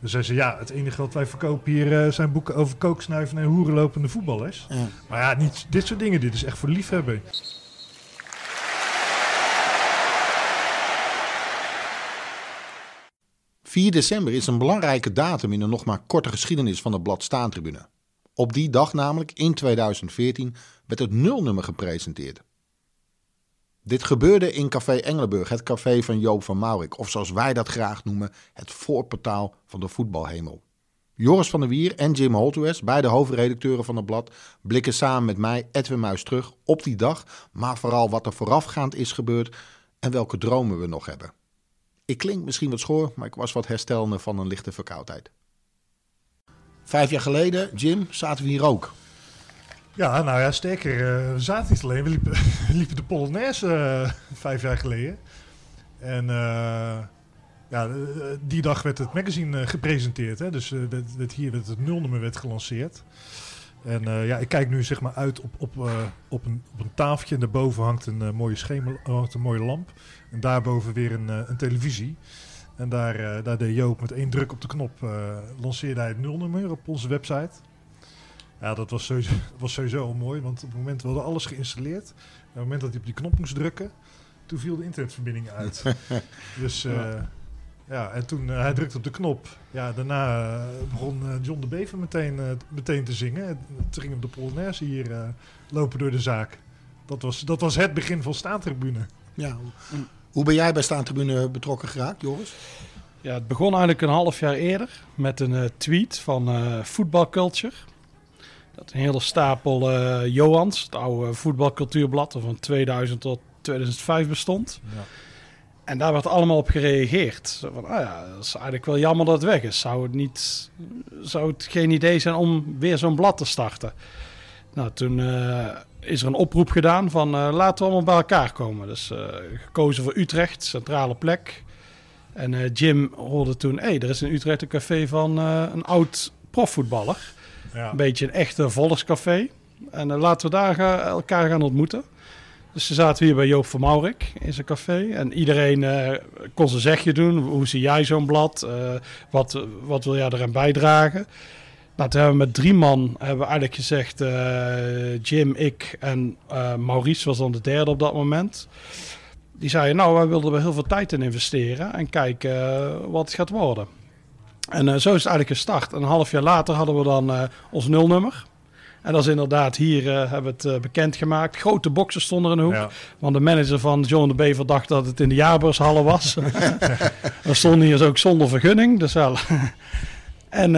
Dan zei ze, ja, het enige wat wij verkopen hier eh, zijn boeken over kooksnuiven en hoerenlopende voetballers. Ja. Maar ja, niet dit soort dingen. Dit is echt voor liefhebben. ...4 december is een belangrijke datum in de nog maar korte geschiedenis van de blad Staantribune. Op die dag namelijk, in 2014, werd het nulnummer gepresenteerd. Dit gebeurde in Café Engelenburg, het café van Joop van Maurik, of zoals wij dat graag noemen, het voorportaal van de voetbalhemel. Joris van der Wier en Jim Holtues, beide hoofdredacteuren van het blad, blikken samen met mij, Edwin Muis, terug op die dag, maar vooral wat er voorafgaand is gebeurd en welke dromen we nog hebben. Ik klink misschien wat schoor, maar ik was wat herstellende van een lichte verkoudheid. Vijf jaar geleden, Jim, zaten we hier ook. Ja, nou ja, sterker. eh, we zaten niet alleen. We liepen, de Polonaise eh, vijf jaar geleden. En eh, ja, die dag werd het magazine gepresenteerd. Hè? Dus werd, hier werd het nulnummer werd gelanceerd. En ja, ik kijk nu zeg maar uit op, op, op, een, op een tafeltje. En daarboven hangt een mooie schemel, hangt een mooie lamp. En daarboven weer een, een televisie. En daar, daar deed Joop met één druk op de knop, lanceerde hij het nulnummer op onze website. Ja, dat was sowieso, dat was sowieso al mooi, want op het moment we hadden alles geïnstalleerd. En op het moment dat hij op die knop moest drukken, toen viel de internetverbinding uit. dus ja. ja, en toen eh, hij drukte op de knop. Ja, daarna eh, begon eh, John de Bever meteen, eh, meteen te zingen. En toen ging op de Polonaise hier eh, lopen door de zaak. Dat was, dat was het begin van staantribune. Ja. Hoe ben jij bij Staantribune betrokken geraakt, Joris? Ja, het begon eigenlijk een half jaar eerder met een eh, tweet van eh Voetbalculture. Dat een hele stapel eh Johans, het oude voetbalcultuurblad, dat van 2000 tot 2005 bestond. Ja. En daar werd allemaal op gereageerd. Zo van, ah ja, dat is eigenlijk wel jammer dat het weg is. Zou het, niet, zou het geen idee zijn om weer zo'n blad te starten? Nou, toen eh, is er een oproep gedaan van eh, laten we allemaal bij elkaar komen. Dus gekozen voor Utrecht, centrale plek. En Jim hoorde toen, hé, hey, er is in Utrecht een café van een oud profvoetballer. Een beetje een echte volkscafé. En eh, laten we daar elkaar gaan ontmoeten. Dus ze zaten hier bij Joop van Maurik in zijn café. En iedereen eh, kon zijn zegje doen. Hoe zie jij zo'n blad? Eh, wat, wat wil jij eraan bijdragen? Nou, toen hebben we met drie man hebben eigenlijk gezegd... Jim, ik en Maurice was dan de derde op dat moment. Die zeiden, nou, wij wilden er heel veel tijd in investeren... en kijken wat het gaat worden. En eh, zo is het eigenlijk gestart. Een half jaar later hadden we dan eh, ons nulnummer. En dat is inderdaad, hier eh, hebben we het bekendgemaakt. Grote boxen stonden er in de hoek. Ja. Want de manager van John de Bever dacht dat het in de jaarbeurshallen was. We stonden hier ook zonder vergunning. Dus wel. en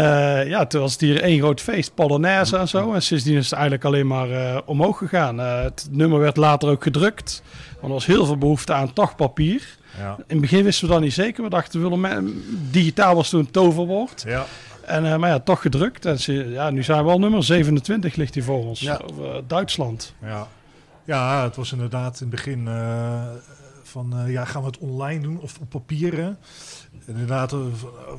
ja, toen was het hier één groot feest, Polonaise en zo. En sindsdien is het eigenlijk alleen maar omhoog gegaan. Het nummer werd later ook gedrukt. Want er was heel veel behoefte aan toch papier. Ja. In het begin wisten we dat niet zeker. We dachten, we willen digitaal was toen een toverwoord. Ja. En, uh, maar ja, toch gedrukt. En ze, ja, nu zijn we al nummer 27 ligt hier voor ons. Ja. Over, uh, Duitsland. Ja. ja, het was inderdaad in het begin uh, van ja, gaan we het online doen of op papieren? En inderdaad,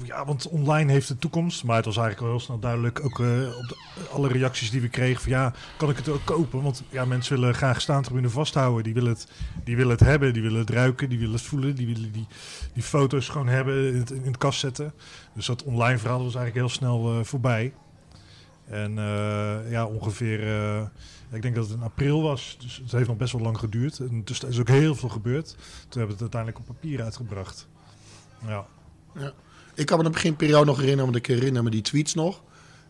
ja, want online heeft de toekomst. Maar het was eigenlijk wel heel snel duidelijk, ook op de, alle reacties die we kregen, van ja, kan ik het ook kopen? Want ja, mensen willen graag staantribune vasthouden. Die willen, het, die willen het hebben, die willen het ruiken, die willen het voelen. Die willen die, die foto's gewoon hebben, in het, in het kast zetten. Dus dat online verhaal was eigenlijk heel snel voorbij. En ja, ongeveer, ik denk dat het in april was, dus het heeft nog best wel lang geduurd. En dus er is ook heel veel gebeurd. Toen hebben we het uiteindelijk op papier uitgebracht. Ja. ja. Ik kan me de beginperiode nog herinneren, want ik herinner me die tweets nog.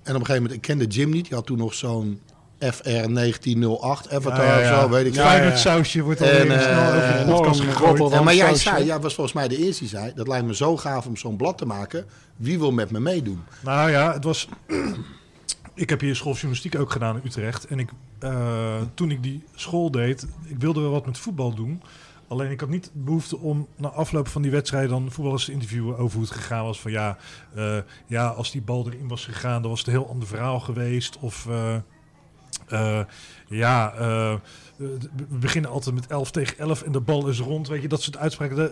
En op een gegeven moment, ik kende Jim niet, die had toen nog zo'n FR 1908 Avatar ja, ja, ja. of zo, weet ik veel. Ja, het sausje wordt al en, uh, snel over de podcast gegooid. En, maar jij zei, ja, was volgens mij de eerste die zei, dat lijkt me zo gaaf om zo'n blad te maken. Wie wil met me meedoen? Nou ja, het was... ik heb hier schooljournalistiek ook gedaan in Utrecht. En ik, uh, toen ik die school deed, ik wilde wel wat met voetbal doen. Alleen ik had niet behoefte om na afloop van die wedstrijd dan voetballers te interviewen over hoe het gegaan was. Van ja, uh, ja als die bal erin was gegaan, dan was het een heel ander verhaal geweest. Of uh, ja, we beginnen altijd met 11 tegen 11 en de bal is rond. Weet je, dat soort uitspraken, dat,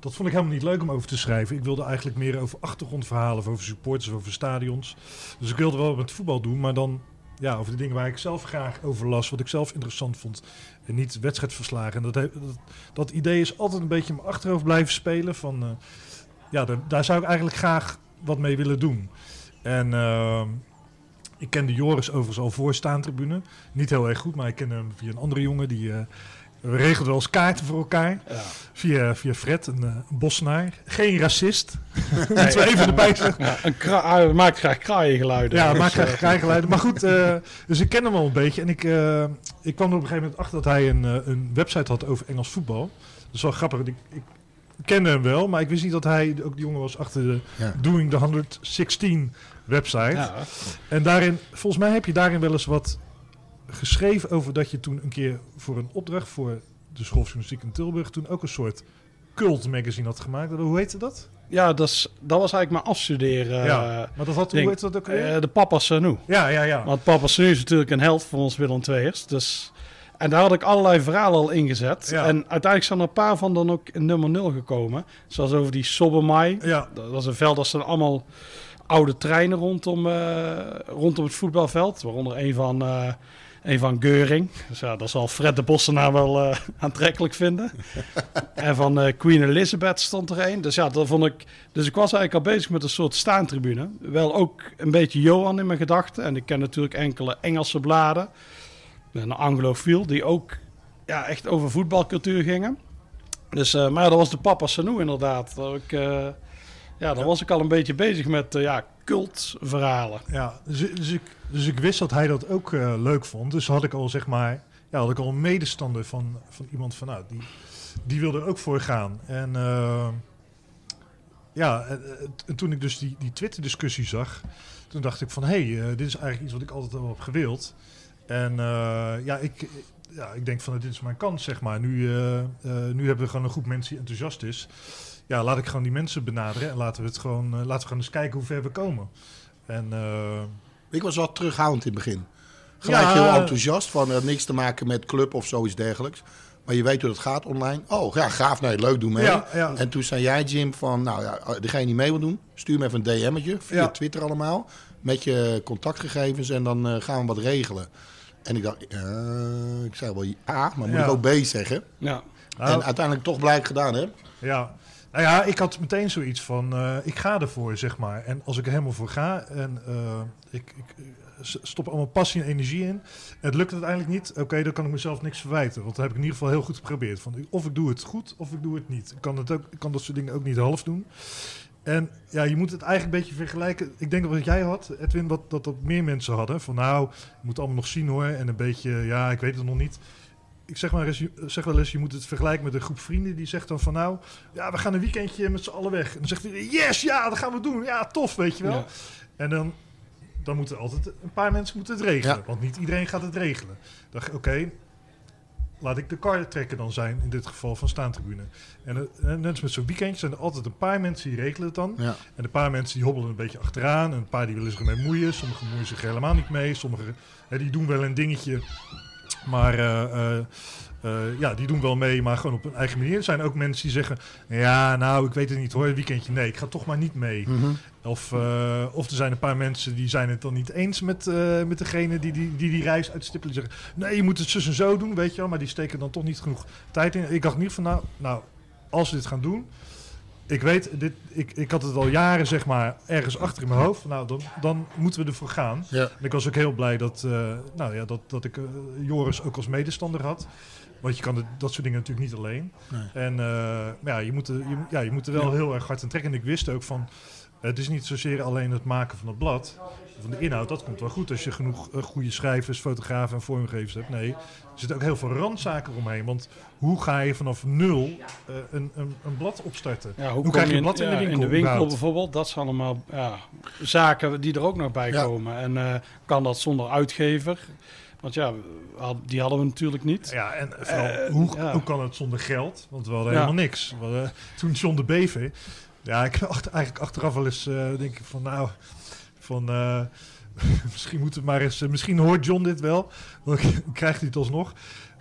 dat vond ik helemaal niet leuk om over te schrijven. Ik wilde eigenlijk meer over achtergrondverhalen, of over supporters, over stadions. Dus ik wilde wel met voetbal doen, maar dan ja, over de dingen waar ik zelf graag over las, wat ik zelf interessant vond. En niet wedstrijdverslagen. En dat, dat, idee is altijd een beetje in mijn achterhoofd blijven spelen. Van, uh, ja, daar, daar, zou ik eigenlijk graag wat mee willen doen. En ehm, ik kende Joris overigens al voor staantribune. Niet heel erg goed, maar ik ken hem via een andere jongen. Die, eh, we regelden wel eens kaarten voor elkaar. Ja. Via, via Fred, een, eh, een bossenaar. Geen racist. Moeten we even erbij zeggen. Ja, een kra- hij maakt graag kraaiengeluiden. Ja, Dus, maakt eh, graag krijgeluiden. Maar goed, eh, dus ik ken hem al een beetje. En ik, eh, ik kwam er op een gegeven moment achter dat hij een, eh, een website had over Engels voetbal. Dat is wel grappig. Ik, ik kende hem wel, maar ik wist niet dat hij ook de jongen was achter de Ja. Doing the 116 website. ja. En daarin, volgens mij heb je daarin wel eens wat geschreven over dat je toen een keer voor een opdracht voor de School van Journalistiek in Tilburg toen ook een soort cult magazine had gemaakt. Hoe heette dat? Ja, dat, is, dat was eigenlijk mijn afstuderen. ja, maar dat had, hoe heette dat ook weer? eh, de Papa Sanu. ja, ja, ja. Want Papa Sanu is natuurlijk een held voor ons Willem II'ers. Dus, en daar had ik allerlei verhalen al ingezet. Ja. En uiteindelijk zijn er een paar van dan ook in nummer 0 gekomen. Zoals over die Sobermai. ja. Dat was een veld, dat zijn allemaal oude treinen rondom, eh, rondom het voetbalveld. Waaronder een van, eh een van Geuring. Dus ja, dat zal Fred de Bossenaar wel eh, aantrekkelijk vinden. en van Queen Elizabeth stond er een. Dus ja, dat vond ik... Dus ik was eigenlijk al bezig met een soort staantribune. Wel ook een beetje Johan in mijn gedachten. En ik ken natuurlijk enkele Engelse bladen. Een anglofiel, die ook ja, echt over voetbalcultuur gingen. Dus, eh, maar dat was de Papa Sanu inderdaad. Dat ik, eh, ja, dan was ik al een beetje bezig met eh, ja, cultverhalen. Ja, dus, dus, ik, dus ik wist dat hij dat ook leuk vond. Dus had ik al zeg maar, ja, had ik al een medestander van, van iemand van nou, die, die wilde er ook voor gaan. En ja, en, en toen ik dus die, die Twitter-discussie zag, toen dacht ik van hé, hey, dit is eigenlijk iets wat ik altijd al heb gewild. En eh, ja, ik, ja, ik denk van dit is mijn kans, zeg maar. Nu, eh, eh, nu hebben we gewoon een groep mensen die enthousiast is. Ja, laat ik gewoon die mensen benaderen en laten we het gewoon, laten we gewoon eens kijken hoe ver we komen. En Ik was wel terughoudend in het begin. Gelijk Ja. heel enthousiast van eh, niks te maken met club of zoiets dergelijks. Maar je weet hoe dat gaat online. Oh, ja, gaaf. Nee, leuk, doe mee. Ja, ja. En toen zei jij, Jim, van nou ja, degene die mee wil doen, stuur me even een DM'tje via. Twitter allemaal. Met je contactgegevens en dan gaan we wat regelen. En ik dacht, eh, ik zei wel A, maar moet Ja. ik ook B zeggen. Ja, Nou, En uiteindelijk toch blijk gedaan, hè? Ja. Nou ja, ik had meteen zoiets van, eh, ik ga ervoor, zeg maar. En als ik er helemaal voor ga en eh, ik, ik stop allemaal passie en energie in. En het lukt uiteindelijk niet, oké, dan kan ik mezelf niks verwijten. Want dat heb ik in ieder geval heel goed geprobeerd. Van, of ik doe het goed, of ik doe het niet. Ik kan, het ook, ik kan dat soort dingen ook niet half doen. En ja, je moet het eigenlijk een beetje vergelijken. Ik denk dat wat jij had, Edwin, wat, dat dat meer mensen hadden. Van nou, je moet allemaal nog zien hoor. En een beetje, ja, ik weet het nog niet. Ik zeg, maar eens, zeg wel eens, je moet het vergelijken met een groep vrienden. Die zegt dan van nou, ja, we gaan een weekendje met z'n allen weg. En dan zegt hij, yes, ja, dat gaan we doen. Ja, tof, weet je wel. Ja. En dan, dan moeten altijd een paar mensen moeten het regelen. Ja. Want niet iedereen gaat het regelen. Dacht oké, laat ik de car trekker dan zijn. In dit geval van staantribune. En eh, net als met zo'n weekendje zijn er altijd een paar mensen die regelen het dan. Ja. En een paar mensen die hobbelen een beetje achteraan. En een paar die willen zich ermee moeien. Sommigen moeien zich helemaal niet mee. Sommigen hè, die doen wel een dingetje. Maar eh, eh, eh, ja, die doen wel mee, maar gewoon op hun eigen manier. Er zijn ook mensen die zeggen... Ja, nou, ik weet het niet hoor, een weekendje. Nee, ik ga toch maar niet mee. Mhm. Of, eh, of er zijn een paar mensen die zijn het dan niet eens met, eh, met degene die die, die die reis uitstippelen. Die zeggen, nee, je moet het zus en zo doen, weet je wel. Maar die steken dan toch niet genoeg tijd in. Ik dacht niet van, nou, nou als we dit gaan doen... Ik weet, dit, ik, ik had het al jaren zeg maar ergens achter in mijn hoofd. Nou, dan, dan moeten we ervoor gaan. Ja. En ik was ook heel blij dat, eh, nou ja, dat, dat ik Joris ook als medestander had. Want je kan dat soort dingen natuurlijk niet alleen. Nee. En ja, je moet, er, je, ja, je moet er wel heel erg hard aan trekken. En ik wist ook van, het is niet zozeer alleen het maken van het blad. Van de inhoud, dat komt wel goed als je genoeg eh, goede schrijvers, fotografen en vormgevers hebt. Nee, er zitten ook heel veel randzaken omheen. Want hoe ga je vanaf nul eh, een, een, een blad opstarten? Ja, hoe, Hoe kom krijg je in- blad in de winkel In de winkel überhaupt? bijvoorbeeld, dat zijn allemaal ja, zaken die er ook nog bij Ja. komen. En eh, kan dat zonder uitgever? Want ja, die hadden we natuurlijk niet. Ja, en vooral, hoe, hoe kan het zonder geld? Want we hadden helemaal niks. We hadden- toen John de Bever... Ja, ik achter, eigenlijk achteraf wel eens eh, denk ik van nou... Van, eh, misschien moeten we maar eens... eh, misschien hoort John dit wel. Dan krijgt hij het alsnog.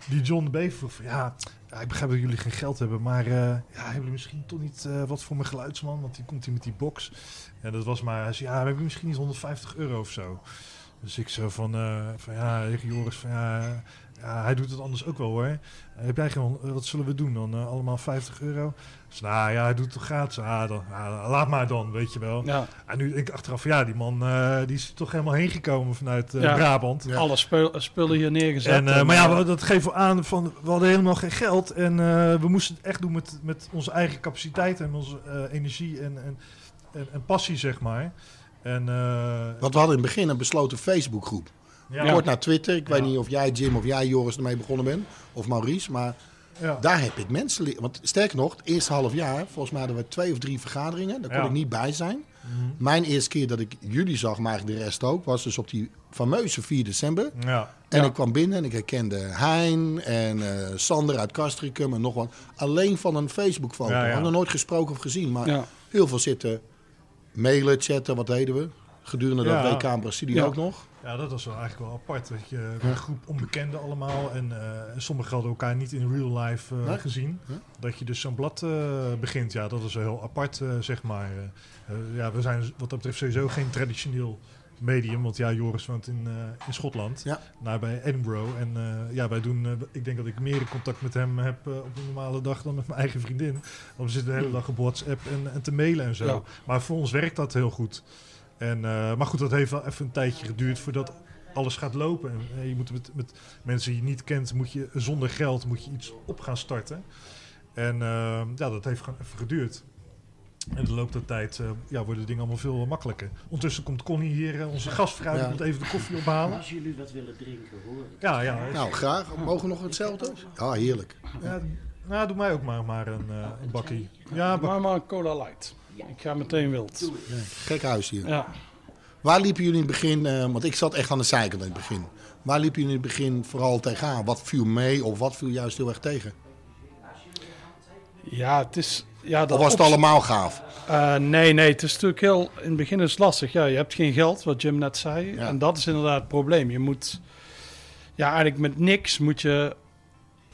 Die John Bever vroeg van ja... Ja, ik begrijp dat jullie geen geld hebben, maar ja, hebben jullie misschien toch niet wat voor mijn geluidsman? Want die komt hier met die box. En dat was maar, hij zei, ja, hebben misschien niet 150 euro of zo. Dus ik zo van, van ja, Joris van ja, ja, hij doet het anders ook wel hoor. Eh, heb jij geen, wat zullen we doen dan? Eh, allemaal 50 euro? Dus nou ja, hij doet het toch gratis? Ah, dan, ja, laat maar dan, weet je wel. Ja, En nu denk ik achteraf, van, ja, die man eh, die is toch helemaal heen gekomen vanuit eh, Ja. Brabant. Ja. alle spul- spullen hier neergezet. En, eh, En, maar ja, eh, we- dat geeft wel aan van we hadden helemaal geen geld en eh, we moesten het echt doen met, met onze eigen capaciteit en onze eh, energie en, en, en, en passie, zeg maar. En eh, Want we hadden in het begin een besloten Facebookgroep. Ja, Kort naar Twitter. Ik Ja. weet niet of jij, Jim, of jij, Joris, ermee begonnen bent. Of Maurice. Maar ja. daar heb ik mensen leren. Want sterker nog, het eerste half jaar, volgens mij hadden we twee of drie vergaderingen. Daar kon Ja. ik niet bij zijn. Mhm. Mijn eerste keer dat ik jullie zag, maar eigenlijk de rest ook, was dus op die fameuze 4 december. ja. En Ja. ik kwam binnen en ik herkende Hein en eh, Sander uit Castricum en nog wat. Alleen van een Facebook-foto. Ja, ja. We hadden nog nooit gesproken of gezien. Maar ja. heel veel zitten mailen, chatten, wat deden we? Gedurende Ja. dat WK in Brazilië Ja. ook nog. ja, dat was wel eigenlijk wel apart. Dat je een groep onbekenden allemaal en, eh, en sommigen hadden elkaar niet in real life eh, Nee. gezien. Dat je dus zo'n blad eh, begint, ja, dat is wel heel apart, zeg maar. Ja, we zijn wat dat betreft sowieso geen traditioneel medium, want ja, Joris woont in, eh, in Schotland, Ja. naar bij Edinburgh. En eh, ja, wij doen, ik denk dat ik meer contact met hem heb op een normale dag dan met mijn eigen vriendin. Want we zitten de hele dag op WhatsApp en, en te mailen en zo. Ja. Maar voor ons werkt dat heel goed. En, eh, maar goed, dat heeft wel even een tijdje geduurd voordat alles gaat lopen. En, eh, je moet met, met mensen die je niet kent, moet je zonder geld moet je iets op gaan starten. En eh, ja, dat heeft gewoon even geduurd. En de loop der tijd eh, ja, worden dingen allemaal veel makkelijker. Ondertussen komt Connie hier, onze gastvrouw, die Ja. komt even de koffie ophalen. Als jullie wat willen drinken, hoor ik. Ja, ja. Nou, graag. Mogen we nog hetzelfde? Ja, heerlijk. ja nou, doe mij ook maar, maar een, eh, een bakkie. Ja, bak- Maar maar een cola light. Ik ga meteen wild. Gek huis hier. Ja. Waar liepen jullie in het begin, eh, want ik zat echt aan de zijkant in het begin. Waar liepen jullie in het begin vooral tegenaan? Wat viel mee of wat viel juist heel erg tegen? ja, het is... Ja, dat Of was het allemaal gaaf? Eh, nee, nee, het is natuurlijk heel... In het begin is het lastig. Ja, je hebt geen geld, wat Jim net zei. Ja. En dat is inderdaad het probleem. Je moet... Ja, eigenlijk met niks moet je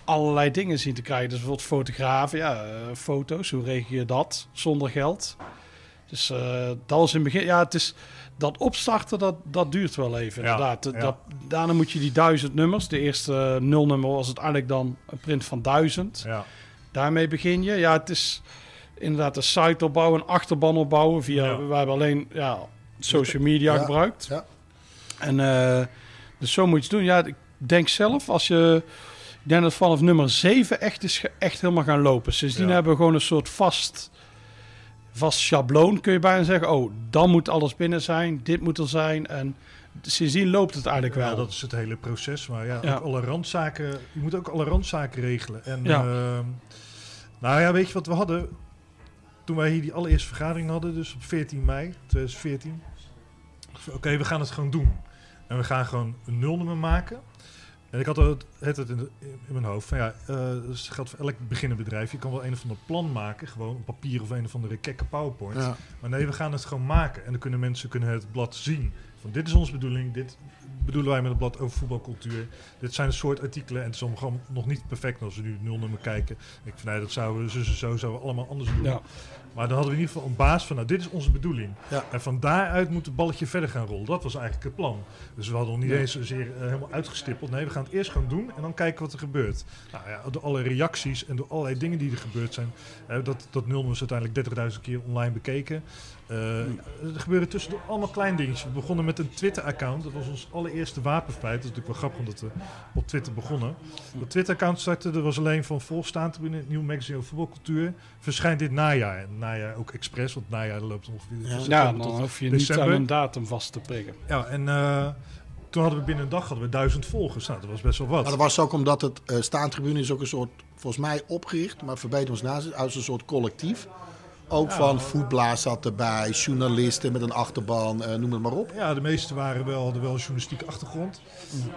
allerlei dingen zien te krijgen. Dus bijvoorbeeld fotografen, ja, eh, foto's. Hoe regel je dat zonder geld? Dus eh, dat was in het begin... Ja, het is... Dat opstarten, dat, dat duurt wel even, Ja, inderdaad. Dat, ja. dat- daarna moet je die duizend nummers... De eerste eh, nulnummer was het eigenlijk dan een print van duizend. ja. Daarmee begin je. Ja, het is inderdaad een site opbouwen, een achterban opbouwen. Via, Ja. We hebben alleen ja, social media Ja. gebruikt. Ja. En eh, dus zo moet je het doen. Ja, ik denk zelf, als je... Ik denk dat vanaf nummer 7 echt is echt helemaal gaan lopen. Sindsdien Ja. hebben we gewoon een soort vast, vast schabloon, kun je bijna zeggen. Oh, dan moet alles binnen zijn, dit moet er zijn. En sindsdien loopt het eigenlijk wel. Ja, dat is het hele proces. Maar ja, Ja. ook alle randzaken, je moet ook alle randzaken regelen. En, Ja. ehm, nou ja, weet je wat we hadden? Toen wij hier die allereerste vergadering hadden, dus op 14 mei 2014. Oké, we gaan het gewoon doen. En we gaan gewoon een nulnummer maken. En ik had het, het, het in, de- in mijn hoofd van ja, eh dat geldt voor elk beginnend bedrijf. Je kan wel een of ander plan maken, gewoon op papier of een of andere kekke PowerPoint. Ja. Maar nee, we gaan het gewoon maken. En dan kunnen mensen kunnen het blad zien. Van dit is onze bedoeling. Dit bedoelen wij met het blad over voetbalcultuur. Dit zijn het soort artikelen. En het is allemaal gewoon nog niet perfect als we nu het nulnummer kijken. Ik vind nee, dat zouden we zo, zo, zo zouden we allemaal anders doen. Ja. Maar dan hadden we in ieder geval een baas van, nou, dit is onze bedoeling. Ja. En van daaruit moet het balletje verder gaan rollen. Dat was eigenlijk het plan. Dus we hadden nog niet eens zozeer eh, helemaal uitgestippeld. Nee, we gaan het eerst gaan doen en dan kijken wat er gebeurt. Nou ja, door alle reacties en door allerlei dingen die er gebeurd zijn. eh, dat, dat nul is uiteindelijk 30.000 keer online bekeken. Eh, Er gebeuren tussendoor allemaal klein dingetjes. We begonnen met een Twitter-account. Dat was ons allereerste wapenfeit. Dat is natuurlijk wel grappig omdat we op Twitter begonnen. Dat Twitter-account startte, er was alleen van volstaand binnen het nieuwe magazine over voetbalcultuur. Verschijnt dit najaar. Najaar ook expres, want najaar loopt ongeveer Ja. dan hoef je december. niet aan een datum vast te prikken. Ja, en eh, toen hadden we binnen een dag hadden we duizend volgers. Nou, dat was best wel wat. Maar dat was ook omdat het eh staantribune is ook een soort, volgens mij opgericht, maar verbeter ons naast, als een soort collectief. Ook van voetblaas zat erbij, journalisten met een achterban, eh, noem het maar op. Ja, de meeste waren wel, hadden wel een journalistieke achtergrond.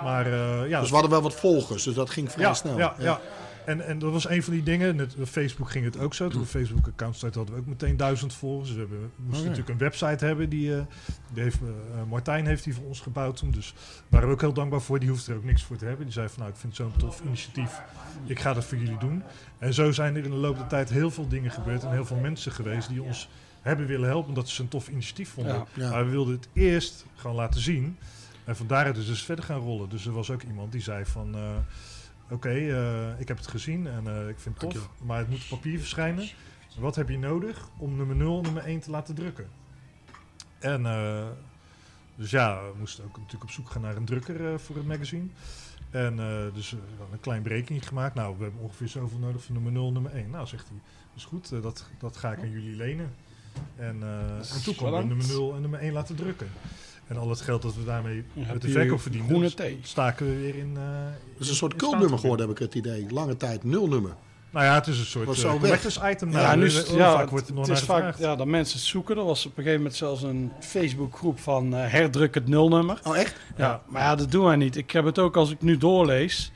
Maar eh, ja, Dus we hadden wel wat volgers, dus dat ging vrij ja, snel. Ja, ja. En, en dat was een van die dingen. Net, Facebook ging het ook zo. Toen we Facebook-account starten hadden we ook meteen duizend volgers. Dus we, hebben, moesten Oh, natuurlijk een website hebben. Die, eh, die heeft, eh, Martijn heeft die voor ons gebouwd toen. Dus daar waren we ook heel dankbaar voor. Die hoefde er ook niks voor te hebben. Die zei van nou, ik vind het zo'n tof initiatief. Ik ga dat voor jullie doen. En zo zijn er in de loop der tijd heel veel dingen gebeurd. En heel veel mensen geweest die ons hebben willen helpen. Omdat ze een tof initiatief vonden. Ja. Ja. Maar we wilden het eerst gewoon laten zien. En van daaruit is dus verder gaan rollen. Dus er was ook iemand die zei van... eh, Oké, eh, ik heb het gezien en eh, ik vind het tof, maar het moet op papier verschijnen. Wat heb je nodig om nummer 0 nummer 1 te laten drukken? En eh, dus ja, we moesten ook natuurlijk op zoek gaan naar een drukker voor het magazine. En dus een klein berekening gemaakt. Nou, we hebben ongeveer zoveel nodig voor nummer 0 nummer 1. Nou, zegt hij, is goed, dat, dat ga ik aan jullie lenen. En, en toen konden we nummer 0 en nummer 1 laten drukken. En al het geld dat we daarmee Dan met de verkoop groene thee. staken we weer in. eh Het is een soort cultnummer geworden, heb ik het idee. Lange tijd nul nummer. Nou ja, het is een soort uh, collectors item. Ja, nou, nu het, ja, vaak wordt er nog het naar is vaak ja, dat mensen het zoeken. Er was op een gegeven moment zelfs een Facebookgroep van eh, herdruk het nulnummer. Oh, echt? Ja, maar ja, dat doen wij niet. Ik heb het ook als ik nu doorlees.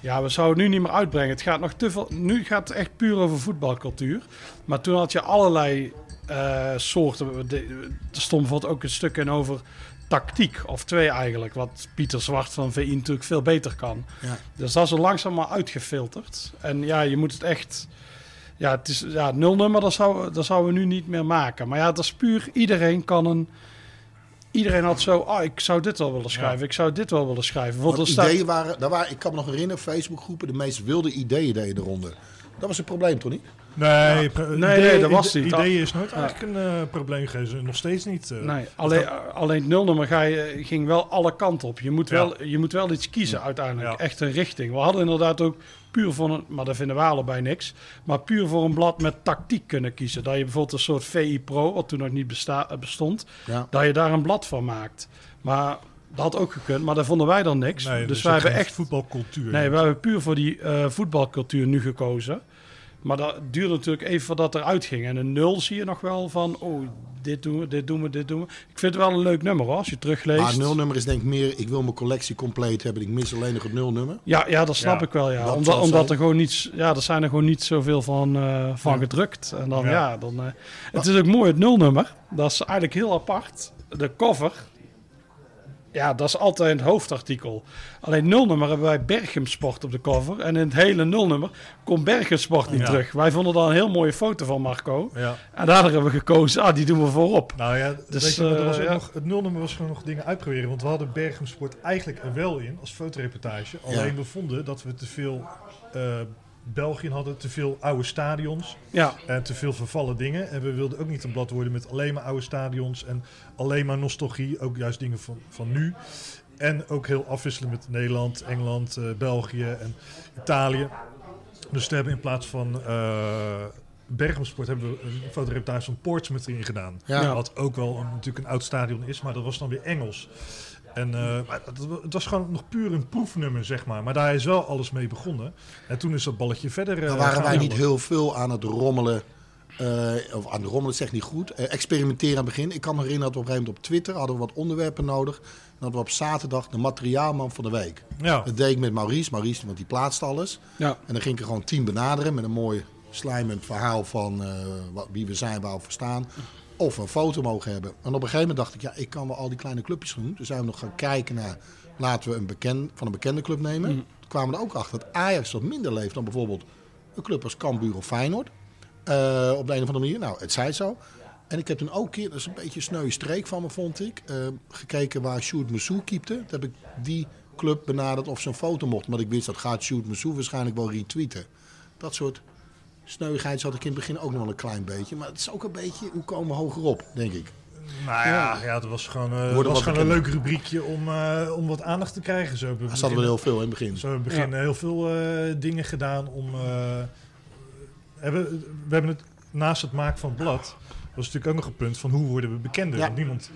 Ja, we zouden het nu niet meer uitbrengen. Het gaat nog te veel. Nu gaat het echt puur over voetbalcultuur. Maar toen had je allerlei eh, soorten. De- Er stond bijvoorbeeld ook een stuk in over tactiek. Of twee eigenlijk. Wat Pieter Zwart van VI natuurlijk veel beter kan. Ja. Dus dat is er langzaam maar uitgefilterd. En ja, je moet het echt. Ja, het is ja, nulnummer, dat, zou, dat zouden we nu niet meer maken. Maar ja, dat is puur. Iedereen kan een. Iedereen had zo. Ah, ik zou dit wel willen schrijven. Ik zou dit wel willen schrijven. Want staat, ideeën waren, daar waren, ik kan me nog herinneren, Facebookgroepen, de meest wilde ideeën deden eronder. Dat was het probleem, toch niet? Nee, Nee, idee- nee, dat was niet. Ideeën is nooit eigenlijk een eh, probleem geweest. Nog steeds niet. eh. Nee, alleen, alleen het nulnummer ga je, ging wel alle kanten op. Je moet, Ja. wel, je moet wel iets kiezen uiteindelijk. Ja. Echt een richting. We hadden inderdaad ook puur voor een... Maar dat vinden we allebei niks. Maar puur voor een blad met tactiek kunnen kiezen. Dat je bijvoorbeeld een soort VI Pro, wat toen nog niet besta- eh, bestond... Ja. dat je daar een blad van maakt. Maar dat had ook gekund. Maar daar vonden wij dan niks. Nee, dus er wij hebben echt... voetbalcultuur. Nee, we hebben puur voor die eh, voetbalcultuur nu gekozen. Maar dat duurde natuurlijk even voordat het eruit ging. En een nul zie je nog wel van, oh, dit doen we, dit doen we, dit doen we. Ik vind het wel een leuk nummer hoor, als je terugleest. Maar nulnummer is denk ik meer, ik wil mijn collectie compleet hebben. Ik mis alleen nog het nulnummer. Ja, ja, dat snap Ja, ik wel, ja. dat Omdat, omdat er gewoon niets, ja, er zijn er gewoon niet zoveel van, eh, van Ja. gedrukt. En dan, Ja. ja, dan... eh, het is ook mooi, het nulnummer. Dat is eigenlijk heel apart. De cover, ja, dat is altijd het hoofdartikel. Alleen nulnummer hebben wij Berchem Sport op de cover. En in het hele nulnummer komt Berchem Sport niet Ja. terug. Wij vonden daar een heel mooie foto van, Marco. Ja. En daardoor hebben we gekozen, ah, die doen we voorop. Nou ja, Dus, je, er was eh, ja. nog, het nulnummer was gewoon nog dingen uitproberen. Want we hadden Berghem Sport eigenlijk er wel in als fotoreportage. Alleen we vonden dat we te veel eh, België hadden, te veel oude stadions. Ja, En te veel vervallen dingen. En we wilden ook niet een blad worden met alleen maar oude stadions. En alleen maar nostalgie. Ook juist dingen van, van nu. En ook heel afwisselen met Nederland, Engeland, eh, België en Italië. Dus we hebben in plaats van uh, Bergensport hebben we een fotoreportage van Portsmouth erin gedaan. Ja. Wat ook wel een, natuurlijk een oud stadion is, maar dat was dan weer Engels. En uh, maar het, het was gewoon nog puur een proefnummer, zeg maar. Maar daar is wel alles mee begonnen. En toen is dat balletje verder. Uh, Dan waren wij niet heel veel aan het rommelen. Uh, of aan de rommelen, zeg niet goed. Uh, experimenteren aan het begin. Ik kan me herinneren dat we op een gegeven moment op Twitter hadden we wat onderwerpen nodig. En dat we op zaterdag de materiaalman van de week. Ja. Dat deed ik met Maurice. Maurice, want die plaatste alles. Ja. En dan ging ik er gewoon tien benaderen met een mooi slijmend verhaal van uh, wat, wie we zijn, waar we voor staan. Of een foto mogen hebben. En op een gegeven moment dacht ik, ja, ik kan wel al die kleine clubjes gaan doen. Dus zijn we nog gaan kijken naar, laten we een bekend, van een bekende club nemen. Mm. Toen kwamen we er ook achter dat Ajax wat minder leeft dan bijvoorbeeld een club als Cambuur of Feyenoord. Uh, op de een of andere manier. Nou, het zij zo. En ik heb toen ook een keer, dat is een beetje een sneuwe streek van me, vond ik. Uh, gekeken waar Sjoerd Moussou keepte. Toen heb ik die club benaderd of ze een foto mocht. Maar ik wist dat gaat Sjoerd Moussou waarschijnlijk wel retweeten. Dat soort sneuigheid zat ik in het begin ook nog wel een klein beetje. Maar het is ook een beetje, hoe komen we hogerop, denk ik. Nou ja, ja het was gewoon, uh, het was gewoon een leuk rubriekje om, uh, om wat aandacht te krijgen. Zo Daar hadden we heel veel in het begin. Zo hebben we begin ja. heel veel uh, dingen gedaan om... hebben, we hebben het naast het maken van het blad... was natuurlijk ook nog een punt van hoe worden we bekender. Ja. Want niemand...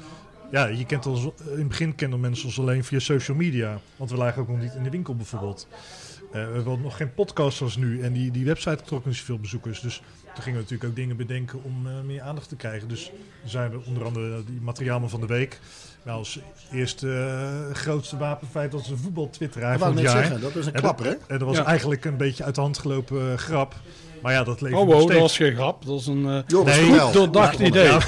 Ja, je kent ons, in het begin kenden mensen ons alleen via social media. Want we lagen ook nog niet in de winkel bijvoorbeeld. Uh, we hebben nog geen podcast zoals nu. En die, die website trok niet zoveel bezoekers. Dus toen gingen we natuurlijk ook dingen bedenken om uh, meer aandacht te krijgen. Dus zijn we onder andere die materiaalman van de week. Nou, als eerste uh, grootste wapenfeit als een voetbaltwitteraar van het jaar. Zeggen, dat is een klapper, hè? En dat was ja. eigenlijk een beetje uit de hand gelopen uh, grap. Maar ja, dat leeft oh, wow, dat was geen grap. Dat was een uh, nee, goed doordacht ja, idee. Ja.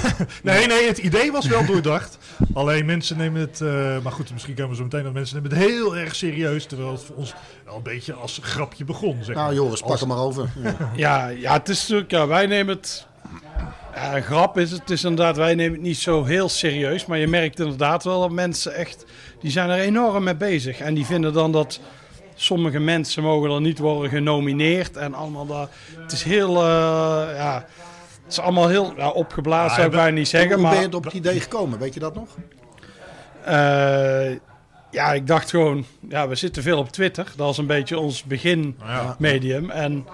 nee, nee, het idee was wel doordacht. Alleen mensen nemen het... Uh, maar goed, misschien komen we zo meteen nog mensen nemen het heel erg serieus. Terwijl het voor ons wel een beetje als een grapje begon. Zeg nou. Joris, pak als... hem maar over. Ja. ja, ja, het is natuurlijk... Ja, wij nemen het... Ja, een grap is het. Het is inderdaad, wij nemen het niet zo heel serieus. Maar je merkt inderdaad wel dat mensen echt, die zijn er enorm mee bezig. En die vinden dan dat sommige mensen mogen er niet worden genomineerd. En allemaal dat. Het is heel, eh, ja, het is allemaal heel ja, opgeblazen, Ja, zou ik bijna niet zeggen. Hoe ben Maar je op het idee gekomen? Weet je dat nog? eh, ja, ik dacht gewoon, ja, we zitten veel op Twitter. Dat is een beetje ons beginmedium. En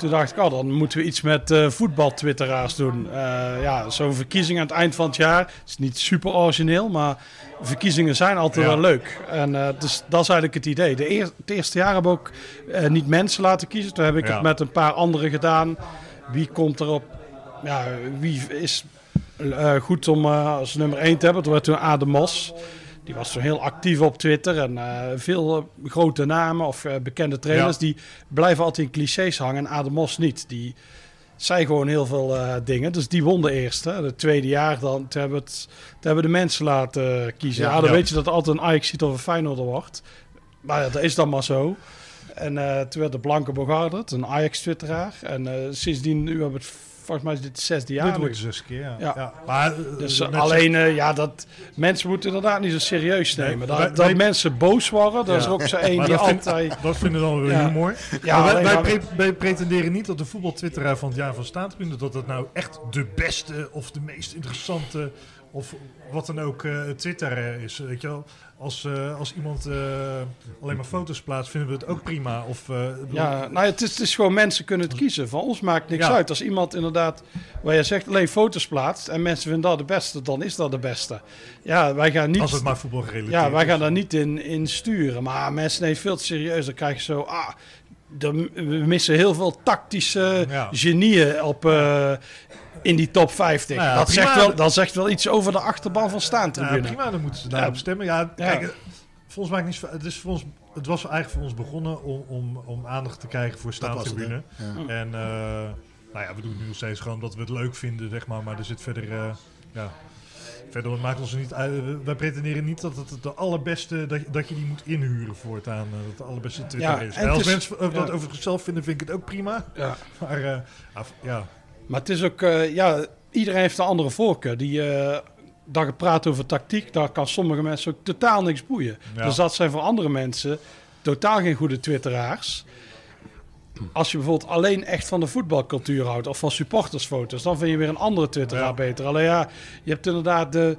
toen dacht ik, oh, dan moeten we iets met eh voetbal-twitteraars doen. Eh, ja, zo'n verkiezing aan het eind van het jaar is niet super origineel, maar verkiezingen zijn altijd Ja. wel leuk. En eh, dus dat is eigenlijk het idee. De eer- het eerste jaar hebben we ook niet mensen laten kiezen. Toen heb ik Ja. het met een paar anderen gedaan. Wie komt erop? Ja, wie is goed om als nummer 1 te hebben? Toen werd toen Adem Mos. Die was toen heel actief op Twitter. En eh, veel eh, grote namen of eh, bekende trainers... Ja. die blijven altijd in clichés hangen. En Adem Mos niet. Die zei gewoon heel veel dingen. Dus die won de eerste. Het tweede jaar dan... Hebben, het, hebben de mensen laten kiezen. Ja, Ja, dan weet je dat er altijd een Ajax of een Feyenoorder wordt. Maar ja, dat is dan maar zo. En toen werd de Blanke Bogardet, een Ajax-twitteraar. En sindsdien, nu hebben we het... Volgens mij is dit het zesde jaar. Dit wordt de zesde keer, ja. Ja. ja. Maar, eh, Dus eh, alleen, eh, ja, dat mensen moeten inderdaad niet zo serieus Nee, nemen. dat wij- dat wij- mensen boos worden, dat is ook zo één die altijd... Dat vinden we dan weer. Ja, Maar wij, alleen wij, maar- pre- wij pretenderen niet dat de voetbaltwitteraar van het jaar van Staatkunde... dat dat nou echt de beste of de meest interessante... of wat dan ook eh Twitter eh, is. Weet je wel? Als, eh, als iemand alleen maar foto's plaatst, vinden we het ook prima. Of, Ja, nou, ja, het, is, het is gewoon mensen kunnen het kiezen. Van ons maakt niks Ja. uit. Als iemand inderdaad, waar je zegt, alleen foto's plaatst en mensen vinden dat de beste, dan is dat de beste. Ja, wij gaan niet... als het maar voetbal gerelateerd Ja, wij gaan daar niet in, in sturen. Maar mensen nemen veel te serieus. Dan krijg je zo... Ah, we missen heel veel tactische Ja. genieën op, in die top 50. Nou ja, dat, prima. zegt wel, dat zegt wel iets over de achterban van Ja, staantribune. prima, dan moeten ze daarop Ja. stemmen. Ja, Ja. kijk, volgens mij niet, het, is voor ons, het was eigenlijk voor ons begonnen om, om, om aandacht te krijgen voor het, staantribune. Ja. En eh, nou ja, we doen het nu nog steeds gewoon omdat we het leuk vinden, zeg maar. Maar er zit verder, eh, ja, verder het maakt ons niet uit. We- Wij pretenderen niet dat het de allerbeste, dat, je- dat je die moet inhuren voortaan. eh, dat het de allerbeste Twitter Ja, is. en als het is- mensen dat ja. over zichzelf vinden, vind ik het ook prima. Ja. Maar eh, af- ja, Maar het is ook, eh, ja, iedereen heeft een andere voorkeur. Die, eh dat gepraat over tactiek, daar kan sommige mensen ook totaal niks boeien. Ja. Dus dat zijn voor andere mensen totaal geen goede twitteraars. Als je bijvoorbeeld alleen echt van de voetbalcultuur houdt of van supportersfoto's, dan vind je weer een andere twitteraar Ja. beter. Alleen ja, je hebt inderdaad de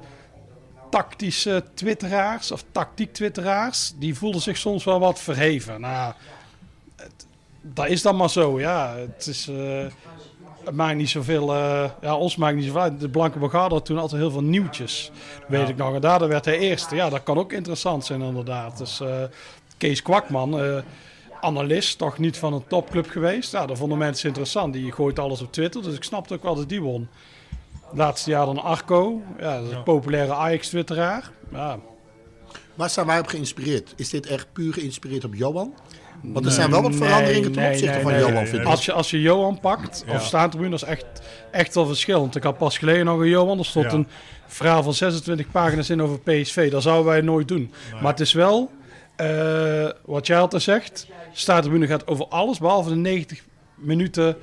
tactische twitteraars of tactiek twitteraars, die voelen zich soms wel wat verheven. Nou, het- dat is dan maar zo, ja. Het is... eh, het maakt niet zoveel, eh, ja, ons maakt niet zoveel uit. De Blanke Bogarde had toen altijd heel veel nieuwtjes. Weet Ja. ik nog. En daardoor werd hij eerste. Ja, dat kan ook interessant zijn inderdaad. Dus eh, Kees Kwakman, eh, analist, toch niet van een topclub geweest. Ja, dat vonden mensen interessant. Die gooit alles op Twitter. Dus ik snapte ook wel dat die won. Laatste jaar dan Arco. Ja, dat is een Ja. populaire Ajax-twitteraar. Ja, Waar zijn wij op geïnspireerd? Is dit echt puur geïnspireerd op Johan? Want er zijn wel wat veranderingen ten opzichte van. Johan, vind ik. Als je, als je Johan pakt, of staantribune, dat is echt, echt wel verschillend. Ik had pas geleden nog een Johan, er stond een verhaal van 26 pagina's in over PSV. Dat zouden wij nooit doen. Maar het is wel, eh, wat jij altijd zegt, staantribune gaat over alles, behalve de 90 minuten.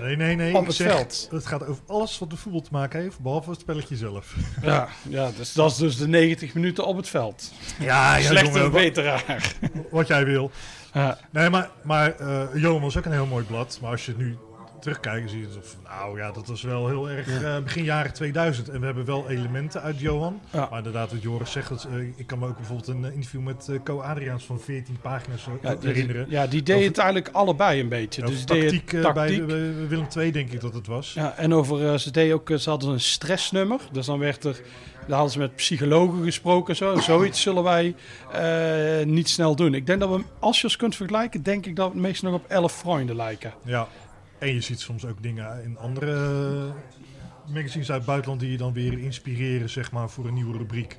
nee, nee, nee. Op het zeg, veld. Het gaat over alles wat met voetbal te maken heeft, behalve het spelletje zelf. Ja, ja dus dat is dus de 90 minuten op het veld. Ja, Slechte jongen, wat, beteraar. wat jij wil. Nee, maar, maar Johan was ook een heel mooi blad. Maar als je nu terugkijkt, zie je van, nou ja, dat was wel heel erg eh, begin jaren 2000. En we hebben wel elementen uit Johan. Ja. Maar inderdaad, wat Joris zegt, dat, eh, ik kan me ook bijvoorbeeld een eh, interview met Co Adriaans van 14 pagina's Ja, die, herinneren. ja, die deed het eigenlijk allebei een beetje. Dus deed tactiek, tactiek. bij Willem II denk ik dat het was. Ja, en over, ze deden ook, ze hadden een stressnummer. Dus dan werd er, daar hadden ze met psychologen gesproken. Zo. Zoiets zullen wij niet snel doen. Ik denk dat we, als je ons kunt vergelijken, denk ik dat we het meest nog op 11 vrienden lijken. Ja, en je ziet soms ook dingen in andere magazines uit het buitenland die je dan weer inspireren, zeg maar, voor een nieuwe rubriek.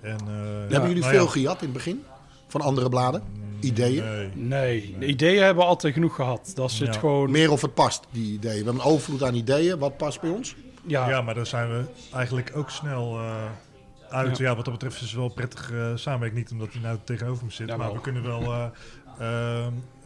En, eh, Hebben jullie nou veel ja, gejat in het begin? Van andere bladen? Ideeën? Nee. Nee, de ideeën hebben we altijd genoeg gehad. Dat zit Ja. gewoon, Meer of het past, die ideeën. We hebben een overvloed aan ideeën. Wat past bij ons? ja, Ja, maar dan zijn we eigenlijk ook snel. eh, uit. Ja. Ja. wat dat betreft is het wel prettig eh samenwerking. Niet omdat hij nou tegenover me zit. Maar we kunnen wel...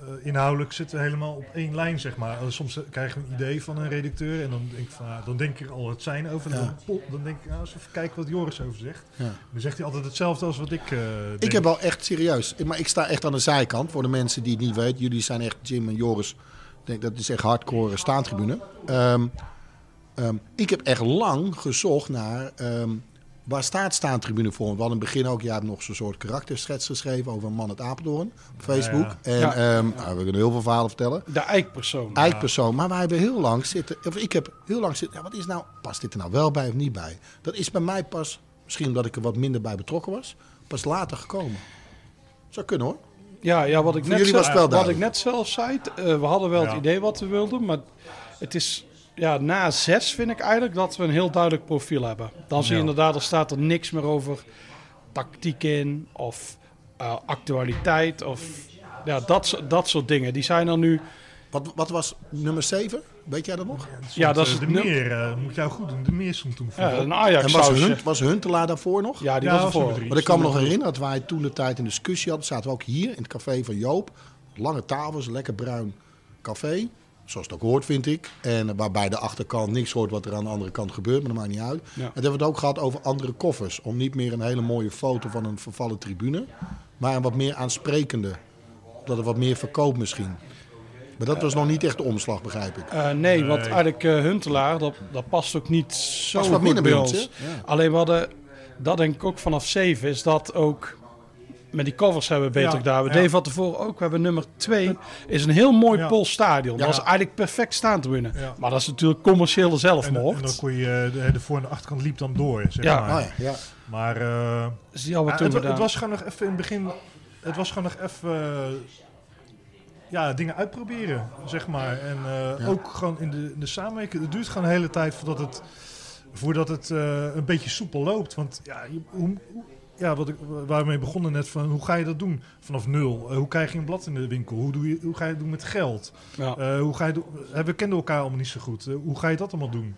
eh, inhoudelijk zitten we helemaal op één lijn, zeg maar. Eh, soms krijgen we een idee van een redacteur. En dan denk ik, van, ah, dan denk ik er al het zijn over. Ja. dan, dan denk ik, nou, eens even kijken wat Joris over zegt. Ja. Dan zegt hij altijd hetzelfde als wat ik eh denk. Ik heb wel echt serieus, maar ik sta echt aan de zijkant. Voor de mensen die het niet weten, jullie zijn echt Jim en Joris. Ik denk dat is echt hardcore staantribune. Ehm, ehm, ik heb echt lang gezocht naar ehm, waar staat staantribune voor. Want we hadden in het begin ook, jij hebt nog zo'n soort karakterschets geschreven over een man uit Apeldoorn op Facebook. ja. En Ja. ehm, nou, we kunnen heel veel verhalen vertellen. De eikpersoon. Eikpersoon. Maar wij hebben heel lang zitten. Of ik heb heel lang zitten. Ja, wat is nou. Past dit er nou wel bij of niet bij? Dat is bij mij pas. Misschien omdat ik er wat minder bij betrokken was. Pas later gekomen. Zou kunnen hoor. Ja, ja wat ik net, wel wat ik net zelf zei, eh, we hadden wel Ja. het idee wat we wilden, maar het is ja, na zes vind ik eigenlijk dat we een heel duidelijk profiel hebben. Dan zie je Ja. inderdaad, er staat er niks meer over tactiek in of eh, actualiteit of ja, dat, dat soort dingen. Die zijn er nu. Wat, wat was nummer 7? Weet jij dat nog? Ja, dat is eh, de meer. eh, moet jou goed doen. De meer stond toen Ja, voor. een Ajax en was. Hunt, was Huntelaar daarvoor nog? Ja, die Ja, was ervoor. Want ik kan me nog herinneren dat wij toen de tijd een discussie hadden. Zaten we ook hier in het café van Joop. Lange tafels, lekker bruin café. Zoals het ook hoort, vind ik. En waarbij de achterkant niks hoort wat er aan de andere kant gebeurt, maar dat maakt niet uit. Ja. En dan hebben we het ook gehad over andere koffers. Om niet meer een hele mooie foto van een vervallen tribune, maar een wat meer aansprekende. Dat het wat meer verkoopt misschien. Maar dat was nog niet echt de omslag, begrijp ik. Eh, nee, want Nee. eigenlijk eh, Huntelaar, dat, dat past ook niet zo Past wat goed minder bij ons. Alleen we hadden, dat denk ik ook vanaf 7, is dat ook met die covers hebben we beter Ja, gedaan. We ja. deden van tevoren ook. We hebben nummer 2, is een heel mooi Ja. Pools stadion. Ja. Dat was eigenlijk perfect staan te winnen. Ja. Maar dat is natuurlijk commerciële en, zelfmoord. en dan kon je, eh, de, de voor- en de achterkant liep dan door, zeg Ja. maar. Oh ja, ja. Maar die toen het, het was gewoon nog even in het begin... Het was gewoon nog even... eh, ja, dingen uitproberen, zeg maar. En eh, Ja. ook gewoon in de, in de samenwerking. Het duurt gewoon een hele tijd voordat het, voordat het eh, een beetje soepel loopt. Want ja, je, hoe, hoe- ja wat ik, waar we mee begonnen net, van hoe ga je dat doen vanaf nul? Eh, hoe krijg je een blad in de winkel? Hoe, doe je, hoe ga je het doen met geld? ja. Eh, hoe ga je doen? eh, we kenden elkaar allemaal niet zo goed. Hoe ga je dat allemaal doen? En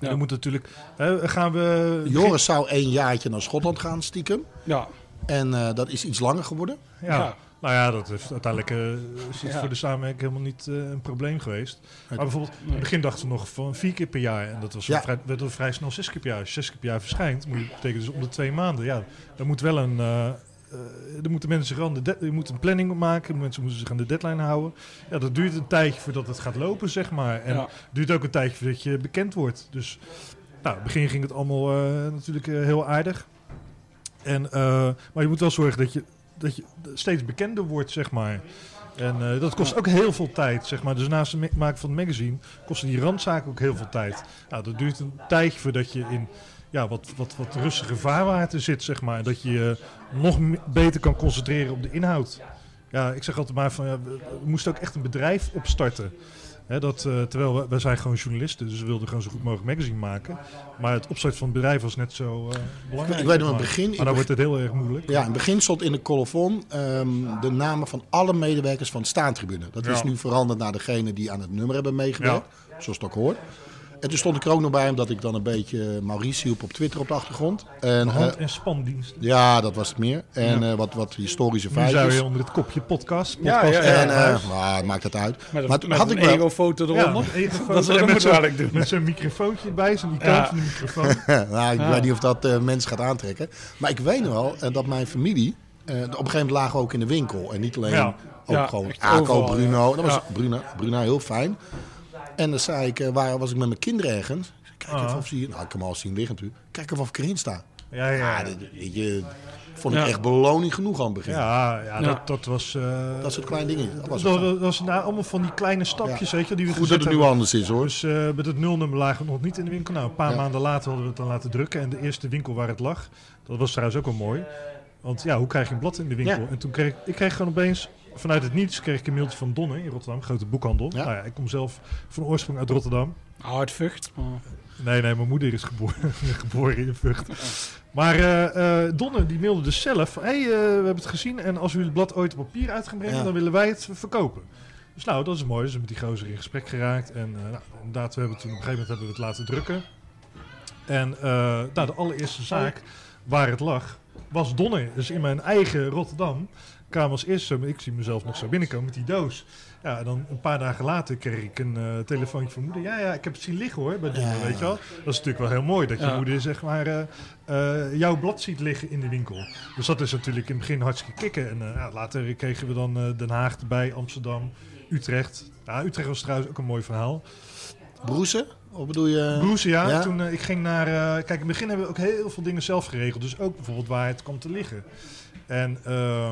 Ja. dan moet natuurlijk... hè, gaan we... Joris zou een jaartje naar Schotland gaan, stiekem. ja. En eh, dat is iets langer geworden. Ja. Ja. Nou ja, dat heeft uiteindelijk eh, is het Ja. voor de samenwerking helemaal niet eh, een probleem geweest. Maar bijvoorbeeld, in het begin dachten we nog van vier keer per jaar. En dat was Ja. vrij, werd al vrij snel zes keer per jaar. Als je zes keer per jaar verschijnt, moet je, betekent dus om de twee maanden. Ja, dan moet wel een... eh, eh, er moeten mensen zich aan de de- je moet een planning maken. Mensen moeten zich aan de deadline houden. Ja, dat duurt een tijdje voordat het gaat lopen, zeg maar. En Ja. duurt ook een tijdje voordat je bekend wordt. Dus nou, in het begin ging het allemaal eh, natuurlijk heel aardig. En, eh, maar je moet wel zorgen dat je, dat je steeds bekender wordt, zeg maar. En eh, dat kost ook heel veel tijd, zeg maar. Dus naast het ma- maken van het magazine kosten die randzaken ook heel veel tijd. Nou, dat duurt een tijdje voordat je in ja, wat, wat, wat rustige vaarwater zit, zeg maar. Dat je je nog beter kan concentreren op de inhoud. Ja, ik zeg altijd maar van, ja, we moesten ook echt een bedrijf opstarten. Dat, eh, terwijl we, wij zijn gewoon journalisten, dus we wilden gewoon zo goed mogelijk magazine maken. Maar het opstarten van het bedrijf was net zo eh, belangrijk. Ik weet nog zeg in het maar. begin- Maar dan wordt het heel erg moeilijk. Ja, in het begin stond in de colofon ehm, de namen van alle medewerkers van de staantribune. Dat is nu veranderd naar degene die aan het nummer hebben meegewerkt, zoals het ook hoort. En toen stond ik er ook nog bij, omdat ik dan een beetje Maurice hielp op Twitter op de achtergrond. En, Hand- eh, en spandienst. ja, dat was het meer. En eh, wat, wat historische Nu zijn we onder het kopje podcast. Ja, podcast ja, ja. En, eh, nou, maakt het uit. Met, Maar een, toen met had een ik wel- ego-foto eronder. Dat foto- we met zo'n- eigenlijk doen. Met zo'n microfoontje erbij, zo'n icoon Ja. van de microfoon. nou, ik Ja. weet niet of dat eh, mensen gaat aantrekken. Maar ik weet nog wel eh, dat mijn familie... eh, op een gegeven moment lagen we ook in de winkel. En niet alleen Ja. ook Ja, gewoon echt Aco, overal, Bruno. Dat was Ja. Bruno, Bruno heel fijn. En dan zei ik, eh, waar was ik met mijn kinderen ergens? Ik zei, Kijk Ah. even of ze hier... Nou, ik kan hem al zien liggen natuurlijk. Kijk even of ik erin sta. Ja, ja. Ja, ja. dat, weet je, vond ik Ja. echt beloning genoeg aan het begin. Ja, ja, Ja. Dat, dat was... eh, Dat soort kleine dingen. Dat was dat, dat was nou, allemaal van die kleine stapjes, weet je, die we Goed dat het nu anders is hoor. Dus eh, met het nulnummer lagen we nog niet in de winkel. Nou, een paar Ja. maanden later hadden we het dan laten drukken. En de eerste winkel waar het lag, dat was trouwens ook wel mooi. Want ja, hoe krijg je een blad in de winkel? Ja. En toen kreeg ik kreeg gewoon opeens, vanuit het niets, kreeg ik een mailtje van Donne in Rotterdam, grote boekhandel. Ja. Nou ja, ik kom zelf van oorsprong uit Rotterdam. Hard vucht. maar- Nee, nee, mijn moeder is geboren, geboren in Vught. Maar eh, eh, Donne die mailde dus zelf hey, eh, we hebben het gezien en als u het blad ooit op papier uit gaan brengen, Ja. dan willen wij het verkopen. Dus nou, dat is mooi. Dus we met die gozer in gesprek geraakt. En eh, nou, inderdaad, we hebben toen op een gegeven moment hebben we het laten drukken. En eh, nou, de allereerste zaak waar het lag, was Donner. Dus in mijn eigen Rotterdam kwam als eerste, ik zie mezelf nog zo binnenkomen met die doos. Ja, dan een paar dagen later kreeg ik een uh, telefoontje van moeder. Ja, ja, ik heb het zien liggen hoor, bij Donner, weet je wel. Dat is natuurlijk wel heel mooi, dat je Ja. moeder zeg maar uh, uh, jouw blad ziet liggen in de winkel. Dus dat is natuurlijk in het begin hartstikke kicken. En uh, ja, later kregen we dan uh, Den Haag erbij, Amsterdam, Utrecht. Ja, Utrecht was trouwens ook een mooi verhaal. Broesen? Of bedoel je? Broesen, ja. ja? Toen uh, ik ging naar... Uh, kijk, in het begin hebben we ook heel veel dingen zelf geregeld. Dus ook bijvoorbeeld waar het kwam te liggen. En uh,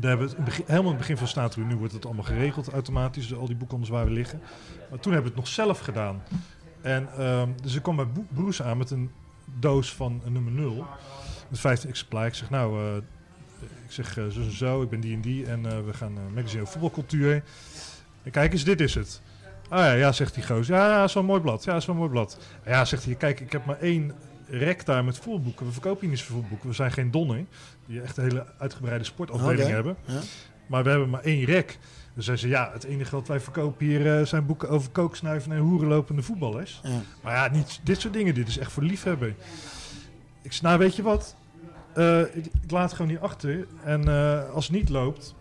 daar hebben het begin, helemaal in het begin van staat nu wordt het allemaal geregeld automatisch. Dus al die boekhandels waar we liggen. Maar toen hebben we het nog zelf gedaan. En uh, dus ik kwam bij Broes aan met een doos van nummer 0. Met 15 exemplaren. Ik zeg, nou... uh, ik zeg zo en zo, ik ben die en die. En we gaan magazine over voetbalcultuur. En kijk eens, dit is het. Ah ja, ja, zegt die goos. Ja, ja, is wel een mooi blad. Ja, is wel mooi blad. Ja, zegt hij, kijk, ik heb maar één rek daar met voetbalboeken. We verkopen hier niet boeken. We zijn geen donner, die echt een hele uitgebreide sportafdeling okay. hebben. Ja. Maar we hebben maar één rek. Dus zei, ja, het enige wat wij verkopen hier uh, zijn boeken over kooksnuiven en hoerenlopende voetballers. Ja. Maar ja, niet dit soort dingen. Dit is echt voor liefhebber. Ik zei, nou weet je wat? Uh, ik, ik, laat het gewoon niet achter. En uh, als het niet loopt,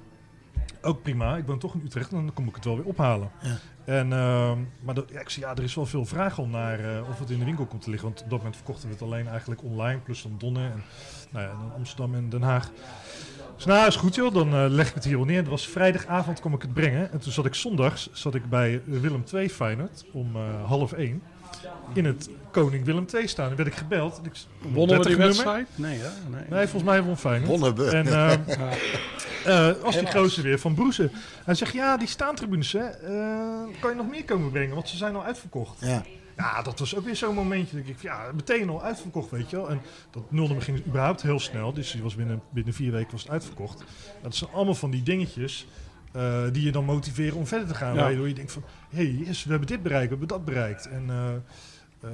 ook prima. Ik ben toch in Utrecht, dan kom ik het wel weer ophalen. Ja. En, uh, maar dat, ja, ik zei, ja, er is wel veel vraag om naar uh, of het in de winkel komt te liggen. Want op dat moment verkochten we het alleen eigenlijk online, plus dan Donner en, nou ja, en Amsterdam en Den Haag. Dus nou, is goed joh, dan uh, leg ik het hier wel neer. Het was vrijdagavond, kom ik het brengen. En toen zat ik zondags zat ik bij Willem II Feyenoord om uh, half één. In het Koning Willem II staan. En werd ik gebeld. Ik, Wonnen we die wedstrijd? Nee, hè? nee, nee. volgens mij won Feyenoord. Wonnen we. En uh, uh, was die gozer weer van Broesen. Hij zegt, ja, die staantribunes, hè, uh, kan je nog meer komen brengen? Want ze zijn al uitverkocht. Ja. Ja, dat was ook weer zo'n momentje. Dat ik, ja, meteen al uitverkocht, weet je wel. En dat nulnummer ging überhaupt heel snel. Dus die was binnen, binnen vier weken was het uitverkocht. Dat zijn allemaal van die dingetjes uh, die je dan motiveren om verder te gaan. Ja. Waardoor je denkt van, hé, hey, yes, we hebben dit bereikt, we hebben dat bereikt. En uh, uh,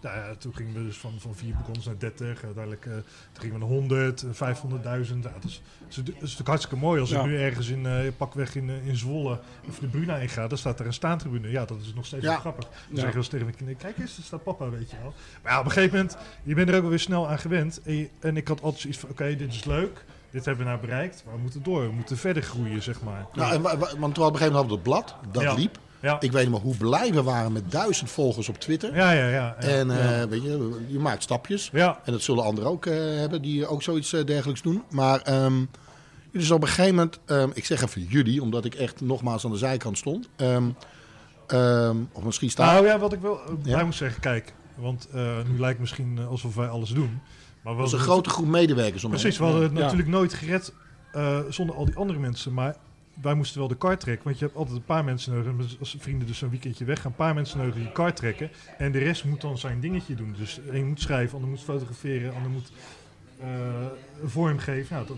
nou ja, toen gingen we dus van, van vier boekhandels naar 30. Uiteindelijk uh, toen gingen we naar 100, 500.000. Ja, dat, is, dat, is, dat is natuurlijk hartstikke mooi. Als ja. ik nu ergens in uh, pakweg in, in Zwolle of de Bruna in ga, dan staat er een staantribune. Ja, dat is nog steeds ja. grappig. Dan ja. zeggen eens tegen mijn kinderen, kijk eens, daar staat papa, weet je wel. Maar op een gegeven moment, je bent er ook wel weer snel aan gewend. En, je, en ik had altijd zoiets van, oké, okay, dit is leuk. Dit hebben we nou bereikt, maar we moeten door. We moeten verder groeien, zeg maar. Nou, en, want we op een gegeven moment hadden we het blad, dat liep. Ja. Ik weet niet meer hoe blij we waren met duizend volgers op Twitter. Ja, ja, ja. ja en uh, ja. weet je, je maakt stapjes. Ja. En dat zullen anderen ook uh, hebben die ook zoiets uh, dergelijks doen. Maar um, dus op een gegeven moment, um, ik zeg even jullie, omdat ik echt nogmaals aan de zijkant stond. Um, of misschien staan. Nou ja, wat ik wel bij ja? moet zeggen, kijk, want nu lijkt het misschien alsof wij alles doen. Maar dat is een grote groep medewerkers om Precies, we hadden het natuurlijk nooit gered zonder al die andere mensen. Maar wij moesten wel de kar trekken. Want je hebt altijd een paar mensen nodig. Als vrienden dus zo'n weekendje weg gaan, een paar mensen nodig die de kar trekken. En de rest moet dan zijn dingetje doen. Dus één moet schrijven, ander moet fotograferen, ander moet uh, vorm geven. Nou, dat,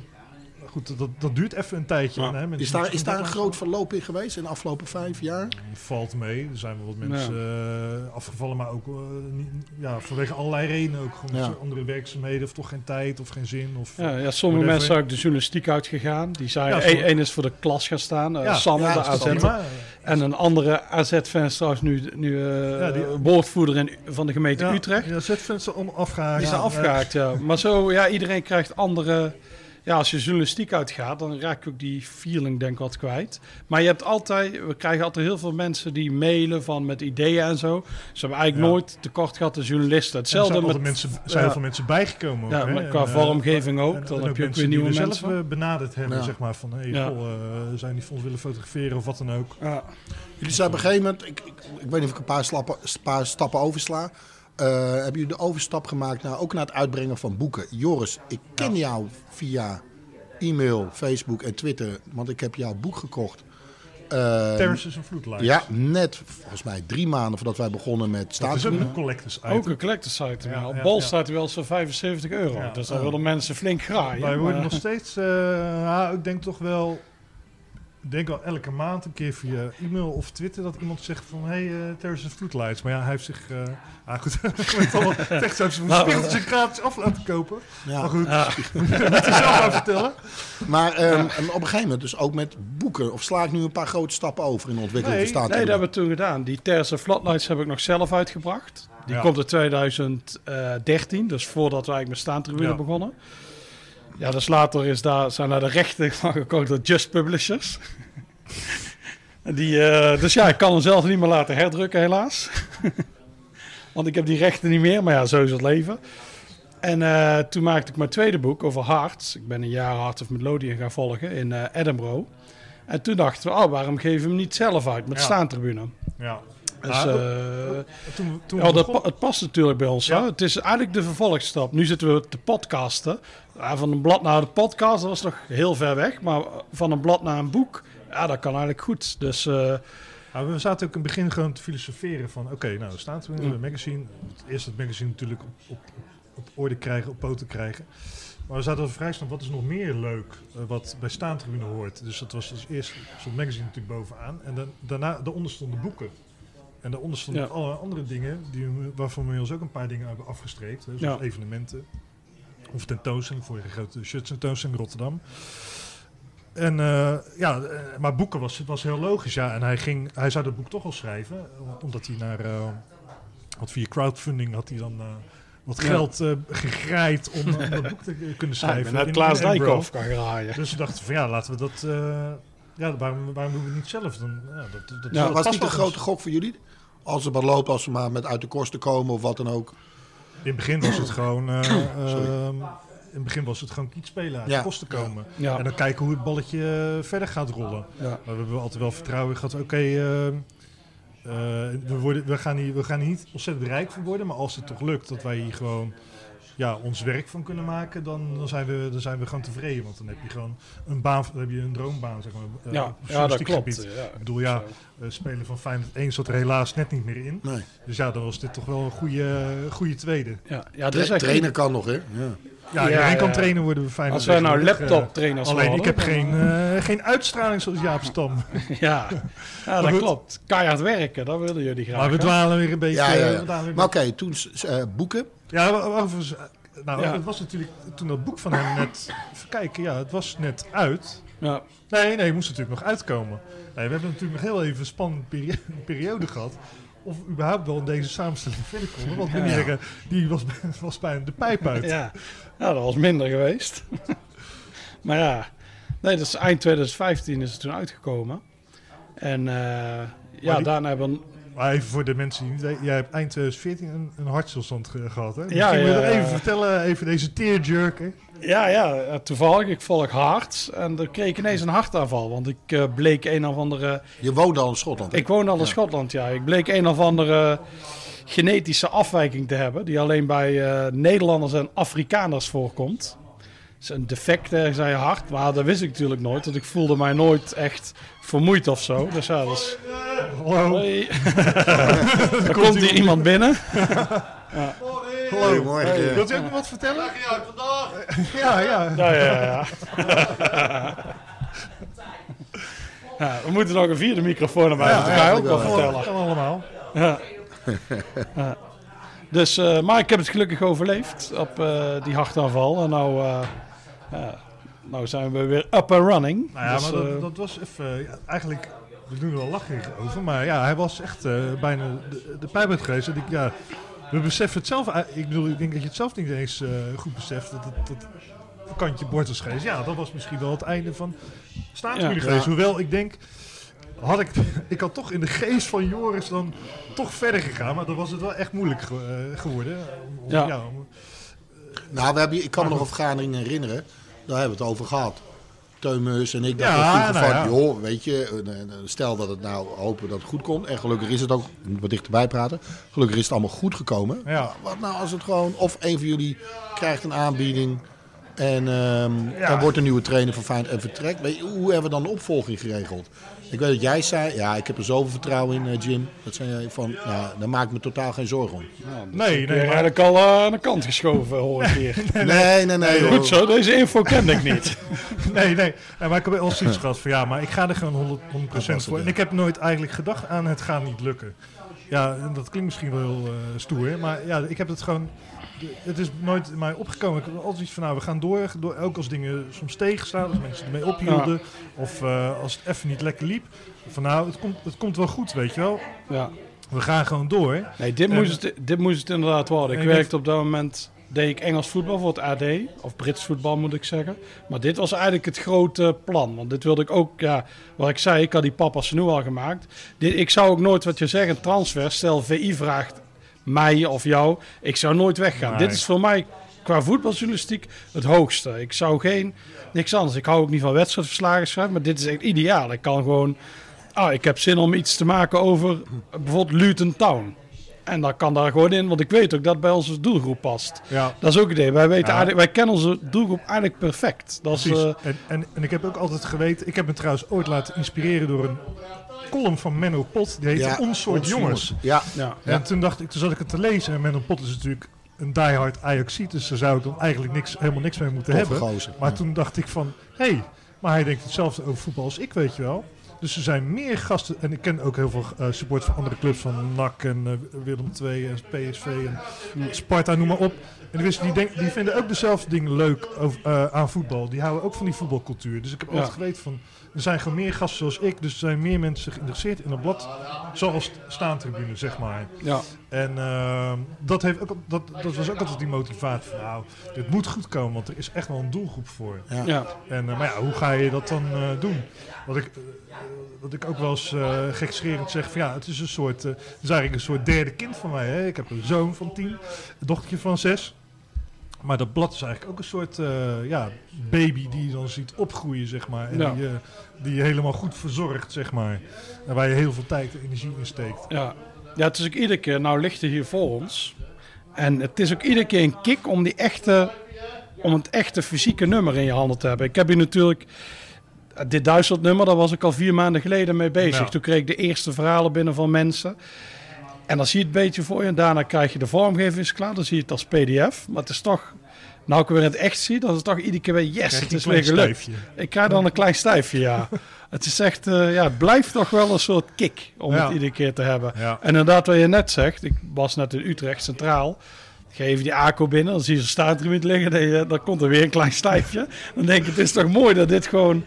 goed, dat, dat duurt even een tijdje. Ja. Hè, is daar, is daar een groot verloop in geweest in de afgelopen vijf jaar? Valt mee. Er zijn wel wat mensen ja. uh, afgevallen, maar ook uh, niet, ja, vanwege allerlei redenen. Ook gewoon ja. andere werkzaamheden, of toch geen tijd of geen zin. Of, ja, ja, sommige mensen zijn ook de journalistiek uitgegaan. Die zijn, ja, één is voor de klas gaan staan, uh, ja, Sander, de AZ. En een andere AZ-fan is trouwens nu, nu ja, die, woordvoerder in, van de gemeente Utrecht. Ja, AZ-fans zijn afgehaakt. Die zijn afgehaakt, ja. Maar zo, ja, iedereen krijgt andere ja, als je journalistiek uitgaat, dan raak je ook die feeling denk ik wat kwijt. Maar je hebt altijd, we krijgen altijd heel veel mensen die mailen van met ideeën en zo. Ze hebben eigenlijk ja. nooit tekort gehad de journalisten. Hetzelfde er zijn met mensen, zijn ja. heel veel mensen bijgekomen. Ook, ja, maar qua en, vormgeving ook. En, dan en heb je ook weer nieuwe we mensen. zelf benaderd hebben, Ja. zeg maar, van hey, Ja. goh, uh, zijn die voor ons willen fotograferen of wat dan ook. Ja. Jullie zijn op een gegeven moment, ik, ik, ik weet niet of ik een paar, slappen, paar stappen oversla. Uh, hebben jullie de overstap gemaakt naar, ook naar het uitbrengen van boeken? Joris, ik ken jou via e-mail, Facebook en Twitter, want ik heb jouw boek gekocht. Uh, Terrence is een vloedlijst. ja, net volgens mij drie maanden voordat wij begonnen met Dat is ook een collectors item. Ook een collectors site. Ja, Ja, Bol ja. staat hij wel voor 75 euro. Ja. Dus dan willen mensen flink graaien. Wij worden nog steeds, uh, nou, ik denk toch wel denk wel elke maand een keer via e-mail of Twitter dat iemand zegt van hey, uh, Terrorist Footlights. Maar ja, hij heeft zich, uh, ah goed, met allemaal tekst heeft zijn Nou, spiegeltje gratis af laten kopen. Ja. Maar goed, Ja. moet hij zelf aan vertellen. Maar ehm, en op een gegeven moment dus ook met boeken. Of sla ik nu een paar grote stappen over in de ontwikkeling Nee, van staat? Nee, dat hebben we toen gedaan. Die Terrace Floodlights heb ik nog zelf uitgebracht. Die Ja. komt in 2013, dus voordat we eigenlijk met staantribune Ja. begonnen. Ja, dus later is daar, zijn daar de rechten van gekocht door Just Publishers. Die, eh, dus ja, ik kan hem zelf niet meer laten herdrukken helaas. Want ik heb die rechten niet meer, maar ja, zo is het leven. En eh, toen maakte ik mijn tweede boek over Hearts. Ik ben een jaar Hearts of Melodian gaan volgen in eh, Edinburgh. En toen dachten we, oh, waarom geven we hem niet zelf uit met Ja. staantribune? Ja. Dus, Ah, eh, toen, toen ja, dat het past natuurlijk bij ons. Ja. Hè? Het is eigenlijk de vervolgstap. Nu zitten we te podcasten. Ja, van een blad naar de podcast, dat was nog heel ver weg. Maar van een blad naar een boek, ja, dat kan eigenlijk goed. Dus eh, we zaten ook in het begin gewoon te filosoferen van... Oké, nou, we staan we in Mm. een magazine. Eerst het magazine natuurlijk op, op, op orde krijgen, op poten krijgen. Maar we zaten al vrij snel, wat is nog meer leuk eh, wat bij staantribune hoort? Dus dat was dus eerst zo'n magazine natuurlijk bovenaan. En dan, daarna, daaronder stonden boeken. En daaronder stonden Ja. alle andere dingen, die, we- waarvan we ons ook een paar dingen hebben afgestreept. Hè, zoals Ja. evenementen. Of tentoonstelling, vorige grote shirt tentoonstelling in Rotterdam. En eh, ja, eh, maar boeken was, was heel logisch. Ja. En hij, ging, hij zou dat boek toch al schrijven, omdat hij naar, eh, wat via crowdfunding had hij dan wat Ja. geld eh gegraaid om, om dat boek te kunnen ja, ik schrijven. ben net in- Klaas. Dijkhoff gaan graaien. Dus we dachten van ja, laten we dat. eh, ja, waarom, waarom doen we het niet zelf? Dan, ja, dat, dat, Ja, was niet een grote gok voor jullie? Als het maar loopt, als ze maar met uit de kosten komen of wat dan ook. In het begin was het gewoon. eh, Sorry. ehm, in het begin was het gewoon kiet spelen, uit Ja. de kosten komen. Ja. En dan kijken hoe het balletje eh, verder gaat rollen. Ja. Maar we hebben altijd wel vertrouwen gehad. Oké, ehm, eh, we, worden, we, gaan hier, we gaan hier niet ontzettend rijk van worden. Maar als het toch lukt dat wij hier gewoon ja, ons werk van kunnen maken, dan, dan, zijn we, dan zijn we gewoon tevreden. Want dan heb je gewoon een baan, dan heb je een droombaan, zeg maar. eh, Ja, dat klopt. Ja, Ik bedoel, ja, eh, spelen van Feyenoord 1 zat er helaas net niet meer in. Nee. Dus ja, dan was dit toch wel een goede, goede tweede. Ja, ja, Tra trainer kan nog, hè? Ja. Ja, Ja, iedereen kan ja. trainer worden bij Feyenoord. Als wij nou tegenwoordig. laptop trainers Eh, Alleen ik heb geen, eh, geen uitstraling zoals Jaap Stam. Ja, ja dat goed. klopt. Keihard werken, dat willen jullie graag. Maar we dwalen weer een beetje. Ja, ja, eh, ja. we dwalen weer Maar oké, toen eh, boeken. Ja, overigens, eh, nou, Ja. het was natuurlijk toen dat boek van hem net. Even kijken, ja, het was net uit. Ja, Nee, nee, het moest natuurlijk nog uitkomen. Nee, we hebben natuurlijk nog heel even een spannende peri- periode gehad. Of überhaupt wel in deze samenstelling verder konden. Want meneer, die was, was bijna de pijp uit. ja. ja, dat was minder geweest. maar ja, nee, dat is eind 2015 is het toen uitgekomen. En eh, ja, die- daarna hebben we... Maar even voor de mensen die niet weten. Jij hebt eind 2014 een, een hartstilstand ge- gehad, hè? Ja, Misschien wil je ja, even ja. vertellen, even deze tearjerk, hè? Ja, ja, eh, toevallig. Ik volg hart. En dan kreeg ik ineens een hartaanval. Want ik eh, bleek een of andere... Je woonde al in Schotland. hè? Ik woon al in Schotland, ja. Ik bleek een of andere genetische afwijking te hebben. Die alleen bij eh, Nederlanders en Afrikaners voorkomt. Het is een defect ergens aan je hart. Maar dat wist ik natuurlijk nooit. Want ik voelde mij nooit echt vermoeid of zo. Dus ja, dat is... Hallo. Hoi. er komt hier iemand binnen. Hallo. Goedemorgen. Hey, Wilt u ook nog wat vertellen? Ja, ja. Ja, ja, ja. ja. We moeten nog een vierde microfoon erbij. Ja, dat ga je ook wel vertellen. Kan allemaal. Ja. Ja. Dus, eh, maar ik heb het gelukkig overleefd op eh, die hartaanval. En nou, eh, ja, nou zijn we weer up and running. Nou ja, Dus, maar dat, dat was even... ja, eigenlijk, we doen er wel lachen over. Maar ja, hij was echt eh, bijna de, de pijp uit geweest. En ik, ja, we beseffen het zelf... ei- Ik bedoel, ik denk dat je het zelf niet eens eh, goed beseft. Dat, dat, dat kantje bord was geweest. Ja, dat was misschien wel het einde van staatsmuur Ja. geweest. Hoewel, ik denk... Had ik, ik had toch in de geest van Joris dan toch verder gegaan. Maar dan was het wel echt moeilijk ge- eh, geworden. Om- om- Ja. ja, om- Nou, we hebben, ik kan me nog een vergadering herinneren. Daar hebben we het over gehad. En ik dachten Ja, nou van, ja. joh, weet je, eh, stel dat het nou, hopen dat het goed komt. En gelukkig is het ook, ik moet wat dichterbij praten, gelukkig is het allemaal goed gekomen. Ja. Wat nou als het gewoon, of een van jullie krijgt een aanbieding En er wordt een nieuwe trainer van Feyenoord en vertrekt. Weet je, hoe hebben we dan de opvolging geregeld? Ik weet dat jij zei, ja, ik heb er zoveel vertrouwen in, eh, Jim. Dat zei jij van, ja, daar maak ik me totaal geen zorgen om. Nee, Ik nee, ben maar- eigenlijk al eh, aan de kant geschoven, hoor ik hier. Nee, nee, nee. Goed zo, deze info kende ik niet. Nee, nee. Ja, maar ik heb wel zoiets gehad van ja, maar ik ga er gewoon 100%, 100% het, voor. ja. En ik heb nooit eigenlijk gedacht aan het gaat niet lukken. Ja, en dat klinkt misschien wel heel eh, stoer, maar ja, ik heb het gewoon. Het is nooit in mij opgekomen. Ik heb altijd iets van nou, we gaan door, door. Ook als dingen soms tegenstaan, als mensen ermee ophielden. Of eh, als het even niet lekker liep. Van nou, het komt, het komt wel goed, weet je wel. Ja. We gaan gewoon door. Nee, dit En- moest, het, dit moest het inderdaad worden. Ik werkte op dat moment, deed ik Engels voetbal voor het AD. Of Brits voetbal moet ik zeggen. Maar dit was eigenlijk het grote plan. Want dit wilde ik ook, ja, wat ik zei, ik had die papas nu al gemaakt. Dit, ik zou ook nooit wat je zegt, een transfer. Stel VI vraagt mij of jou. Ik zou nooit weggaan. Nee. Dit is voor mij qua voetbaljournalistiek het hoogste. Ik zou geen, niks anders. Ik hou ook niet van wedstrijdverslagen schrijven. Maar dit is echt ideaal. Ik kan gewoon, ah, ik heb zin om iets te maken over bijvoorbeeld Luton Town. En dan kan daar gewoon in, want ik weet ook dat bij onze doelgroep past. Ja, Dat is ook het idee. Wij, weten Ja. eigenlijk- wij kennen onze doelgroep eigenlijk perfect. Dat is, eh, en, en, en ik heb ook altijd geweten. Ik heb me trouwens ooit laten inspireren door een column van Menno Pot. Die heet Ja, Ons soort jongens. Ja, ja. En toen dacht ik, toen zat ik het te lezen en Menno Pot is natuurlijk een diehard Ajaxiet, dus daar zou ik dan eigenlijk niks, helemaal niks mee moeten toffe hebben. gozer. Maar Ja. toen dacht ik van, hé, hey, maar hij denkt hetzelfde over voetbal als ik, weet je wel. Dus er zijn meer gasten, en ik ken ook heel veel eh supporters van andere clubs, van NAC en eh, Willem II en PSV en Sparta, noem maar op. En die, wisten- die, denk, die vinden ook dezelfde dingen leuk over, eh, aan voetbal. Die houden ook van die voetbalcultuur. Dus ik heb Ja. altijd geweten van, er zijn gewoon meer gasten zoals ik, dus er zijn meer mensen geïnteresseerd in een blad, zoals staantribune, zeg maar. ja. En ehm, dat, heeft ook, dat, dat was ook altijd die motivatie van, nou, dit moet goed komen, want er is echt wel een doelgroep voor. Ja. ja. En, eh, maar ja, hoe ga je dat dan eh, doen? Wat ik, eh, wat ik ook wel eens eh gekscherend zeg, van ja, het is een soort, eh, het is eigenlijk een soort derde kind van mij. Hè? Ik heb een zoon van tien, een dochtertje van zes. Maar dat blad is eigenlijk ook een soort eh, ja, baby die je dan ziet opgroeien, zeg maar. En Ja. die, eh, die je helemaal goed verzorgt, zeg maar. En waar je heel veel tijd en energie in steekt. Ja. ja, het is ook iedere keer, nou ligt hij hier voor ons. En het is ook iedere keer een kick om die echte, om het echte fysieke nummer in je handen te hebben. Ik heb hier natuurlijk, eh, dit Duitsland nummer, daar was ik al vier maanden geleden mee bezig. Ja. Toen kreeg ik de eerste verhalen binnen van mensen. En dan zie je het een beetje voor je. En daarna krijg je de vormgeving is klaar. Dan zie je het als pdf. Maar het is toch, nou ik weer in het echt zie, dan is het toch iedere keer weer yes, het een is weer gelukt. Ik krijg dan een klein stijfje, ja. het is echt, eh, ja, het blijft toch wel een soort kick om Ja. het iedere keer te hebben. Ja. En inderdaad, wat je net zegt, ik was net in Utrecht Centraal. Geef die ACO binnen, dan zie je zo'n staartgebied liggen. Dan, je- dan komt er weer een klein stijfje. Dan denk ik, het is toch mooi dat dit gewoon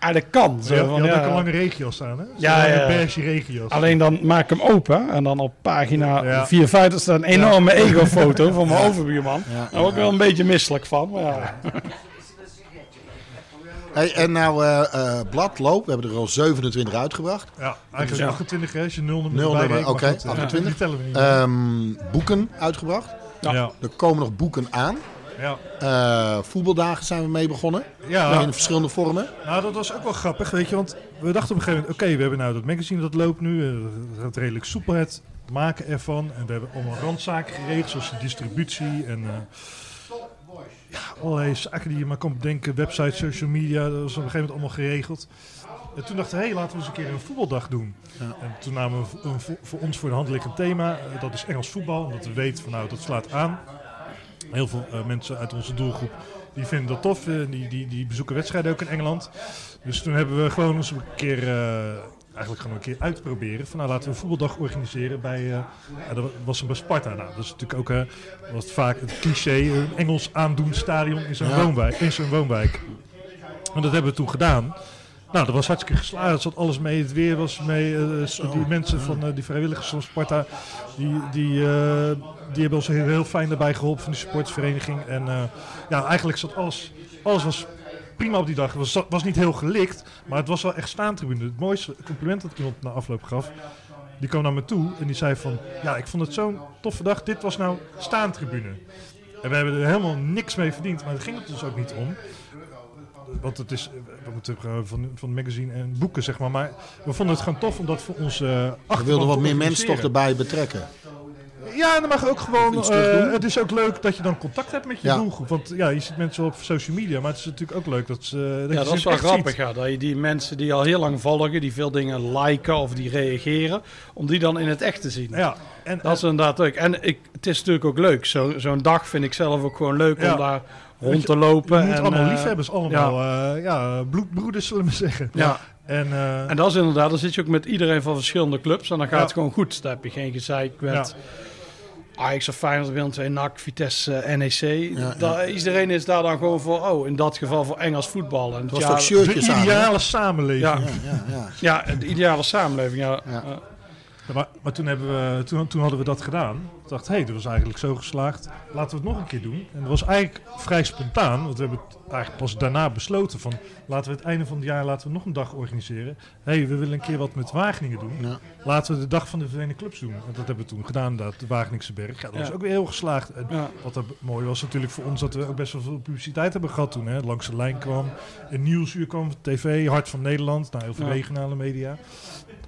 eigenlijk kan. Zo Je, je van, had ja, ook een lange regio staan, hè? Zo'n Ja, ja. beige regio's. Alleen dan maak ik hem open en dan op pagina Ja. 54 staat een enorme ego-foto van mijn overbuurman. Ja. Daar word ik wel een beetje misselijk van. Maar ja. Hey, en nou, eh eh blad, loop, we hebben er al 27 uitgebracht. Ja, eigenlijk Ja. 28 hè, als je nul nummer oké, goed, eh, 28. Die tellen we niet. Ehm, boeken uitgebracht. Ja. ja, Er komen nog boeken aan. Ja. Eh, voetbaldagen zijn we mee begonnen. Ja, In verschillende vormen. nou dat was ook wel grappig, weet je, want we dachten op een gegeven moment, oké, we hebben nou dat magazine dat loopt nu, eh, het gaat redelijk soepel het maken ervan en we hebben allemaal randzaken geregeld, zoals de distributie en eh, ja, allerlei zaken die je maar kan bedenken, websites, social media, dat was op een gegeven moment allemaal geregeld. En toen dachten we, hé, laten we eens een keer een voetbaldag doen. Ja. En toen namen we een vo- voor ons voor de hand liggend thema, dat is Engels voetbal, omdat we weten van nou, dat slaat aan. Heel veel eh, mensen uit onze doelgroep die vinden dat tof. eh, die, die, die bezoeken wedstrijden ook in Engeland. Dus toen hebben we gewoon eens een keer, eh, eigenlijk gewoon een keer uitproberen. Van nou laten we een voetbaldag organiseren bij, ja, dat was een bij Sparta. Nou, dat is natuurlijk ook, was het vaak het cliché, een Engels aandoend stadion in zo'n Ja. woonwijk. In zo'n woonwijk. En dat hebben we toen gedaan. Nou, dat was hartstikke geslaagd. Er zat alles mee. Het weer was mee. eh, die mensen van eh, die vrijwilligers van Sparta, die, die, eh, die hebben ons heel, heel fijn daarbij geholpen van die supportersvereniging. En ja, eigenlijk zat alles, alles was prima op die dag. Het was, was niet heel gelikt, maar het was wel echt staantribune. Het mooiste compliment dat iemand na afloop gaf, die kwam naar me toe en die zei van, ja, ik vond het zo'n toffe dag. Dit was nou staantribune. En we hebben er helemaal niks mee verdiend, maar daar ging het dus ook niet om. Want het is, we moeten gewoon van, van het magazine en boeken, zeg maar. Maar we vonden het gewoon tof om dat voor onze We achterban wilden wat meer mensen toch erbij betrekken. Ja, en dan mag ook gewoon. iets terug eh, doen. het is ook leuk dat je dan contact hebt met je Ja. doelgroep. Want ja, je ziet mensen op social media, maar het is natuurlijk ook leuk dat ze. dat Ja, dat is wel grappig. Ja, dat je die mensen die al heel lang volgen, die veel dingen liken of die reageren, om die dan in het echt te zien. Ja, en, Dat is inderdaad leuk. En ik, het is natuurlijk ook leuk. Zo- Zo'n dag vind ik zelf ook gewoon leuk Ja. om daar rond te lopen. je moet en, allemaal eh, liefhebbers, allemaal ja. ja, bloedbroeders zullen we zeggen. Ja. En, eh, En dat is inderdaad, dan zit je ook met iedereen van verschillende clubs en dan gaat Ja. het gewoon goed. Dan heb je geen gezeik met Ajax of Feyenoord, Willem II, NAC, Vitesse, eh, NEC. ja. Daar- iedereen is daar dan gewoon voor, oh, in dat geval voor Engels voetbal. En Het was ja, ook de shirtjes aan. hè? ideale samenleving. Ja. Ja, ja, ja. Ja, de ideale samenleving. Ja. Ja. Maar toen, hebben we, toen, hadden we dat gedaan. Ik dacht, hé, hey, dat was eigenlijk zo geslaagd. Laten we het nog een keer doen. En dat was eigenlijk vrij spontaan. Want we hebben eigenlijk pas daarna besloten van... laten we het einde van het jaar laten we nog een dag organiseren. Hé, hey, we willen een keer wat met Wageningen doen. Ja. Laten we de dag van de Verenigde Clubs doen. En dat hebben we toen gedaan, dat, de Wageningse Berg. Ja, dat was Ja. ook weer heel geslaagd. En ja. wat er mooi was natuurlijk voor ons dat we ook best wel veel publiciteit hebben gehad toen. Hè. Langs de lijn kwam, een nieuwsuur kwam, tv, Hart van Nederland, nou heel veel Ja. regionale media.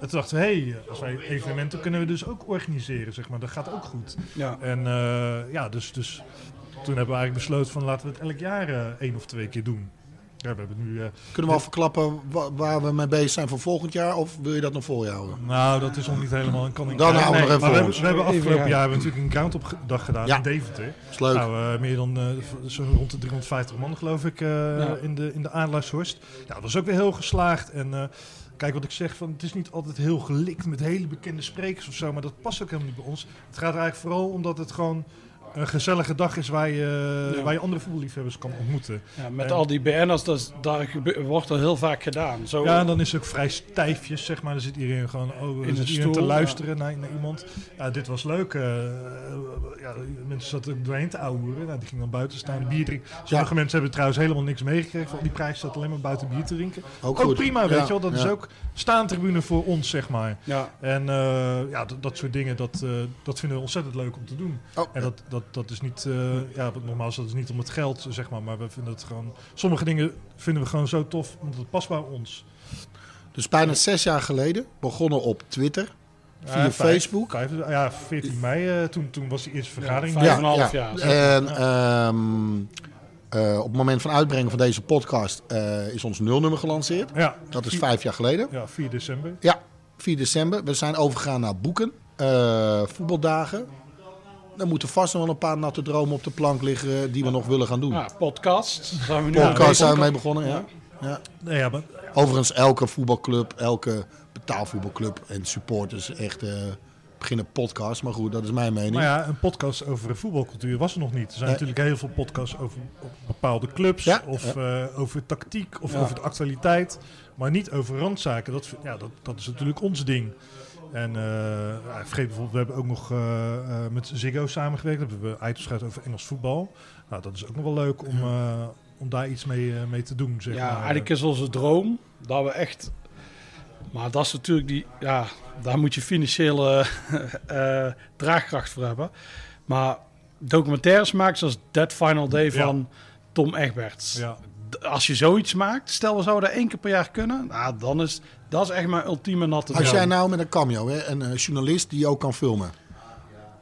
En toen dachten we, hé, hey, als wij evenementen kunnen we dus ook organiseren, zeg maar. Dat gaat ook goed. ja. En eh, ja, dus, dus toen hebben we eigenlijk besloten van laten we het elk jaar eh, één of twee keer doen. Ja, we hebben nu... eh, Kunnen we al verklappen wa- waar we mee bezig zijn voor volgend jaar? Of wil je dat nog voor je houden? nou, dat is nog niet helemaal een kan ik Dan houden we nog even we voor hebben, we hebben afgelopen jaar hebben we natuurlijk een groundop dag gedaan Ja. in Deventer. is leuk. Nou, eh, meer dan eh, v- zo rond de 350 man geloof ik eh, Ja. in de, in de Adelaarshorst. Ja, dat was ook weer heel geslaagd. En eh, kijk wat ik zeg, van, het is niet altijd heel gelikt met hele bekende sprekers of zo. Maar dat past ook helemaal niet bij ons. Het gaat er eigenlijk vooral omdat het gewoon een gezellige dag is waar je, Ja. waar je andere voetballiefhebbers kan ontmoeten. Ja, met En- al die BN'ers, dat daar wordt er heel vaak gedaan. Zo, Ja, en dan is het ook vrij stijfjes, zeg maar. Dan zit iedereen gewoon oh, In zit stoel, te ja. luisteren naar, naar iemand. Ja, dit was leuk. eh, ja, mensen zaten er doorheen te ouwen. Nou, die gingen dan buiten staan, bier drinken. Sommige mensen hebben trouwens helemaal niks meegekregen. Van die prijs staat alleen maar buiten bier te drinken. Ook prima, Ja, weet je wel. Dat is ook staantribune voor ons, zeg maar. ja. En eh, ja, dat, dat soort dingen, dat, eh, dat vinden we ontzettend leuk om te doen. Oh, En dat, dat, dat is niet, eh, ja, is dat is niet om het geld, zeg maar. Maar we vinden het gewoon, sommige dingen vinden we gewoon zo tof, want het past bij ons. Dus bijna zes jaar geleden, begonnen op Twitter, via Ja, vijf- Facebook. vijf- ja, 14 mei, eh, toen, toen was de eerste vergadering. vijf en een half jaar. En ehm, eh, op het moment van uitbrengen van deze podcast eh, is ons nulnummer gelanceerd. Ja, Dat is vier- vijf jaar geleden. Ja, 4 december. Ja, 4 december. We zijn overgegaan naar boeken, eh, voetbaldagen. Er moeten vast nog wel een paar natte dromen op de plank liggen die we nog willen gaan doen. Ja, podcast. Zijn we nu Podcast zijn we mee begonnen, ja. ja. Nee, ja, maar, Overigens, elke voetbalclub, elke betaalvoetbalclub en supporters echt eh, beginnen podcast. Maar goed, dat is mijn mening. maar ja, een podcast over voetbalcultuur was er nog niet. Er zijn Nee. natuurlijk heel veel podcasts over bepaalde clubs. Ja, of eh, over tactiek of Ja. over de actualiteit. Maar niet over randzaken. Dat, ja, dat, dat is natuurlijk ons ding. En eh, vergeet bijvoorbeeld, we hebben ook nog eh, eh, met Ziggo samengewerkt. Daar hebben we items gehad over Engels voetbal. Nou, dat is ook nog wel leuk om, om daar iets mee, mee te doen. Zeg Ja, maar. eigenlijk is onze droom dat we echt. Maar dat is natuurlijk die. Ja, daar moet je financiële draagkracht voor hebben. Maar documentaires maken zoals Dead Final Day Ja. van Tom Egberts. Ja. Als je zoiets maakt, stel we zouden één keer per jaar kunnen. Nou, dan is dat is echt mijn ultieme natte Als jij nou met een cameo, hè, een eh, journalist die ook kan filmen.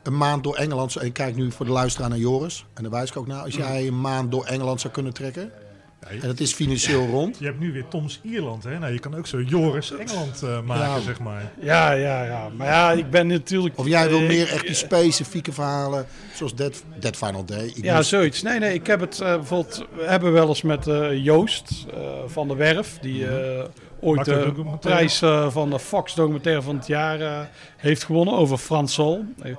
Een maand door Engeland, en ik kijk nu voor de luisteraar naar Joris. En daar wijs ik ook naar. Als jij een maand door Engeland zou kunnen trekken. En het is financieel rond. Je hebt nu weer Toms Ierland. Hè? Nou, je kan ook zo Joris Engeland eh, maken, Ja. zeg maar. Ja, ja, ja. Maar ja, ik ben natuurlijk. Of jij wil eh, meer echt die specifieke verhalen. Zoals Dead, Dead Final Day. Ik Ja, moest- zoiets. Nee, nee, ik heb het eh, bijvoorbeeld. We hebben wel eens met eh, Joost eh, van de Werf, die eh, ooit ook de prijs eh, van de Fox documentaire van het jaar eh, heeft gewonnen over Frans Sol. Eh,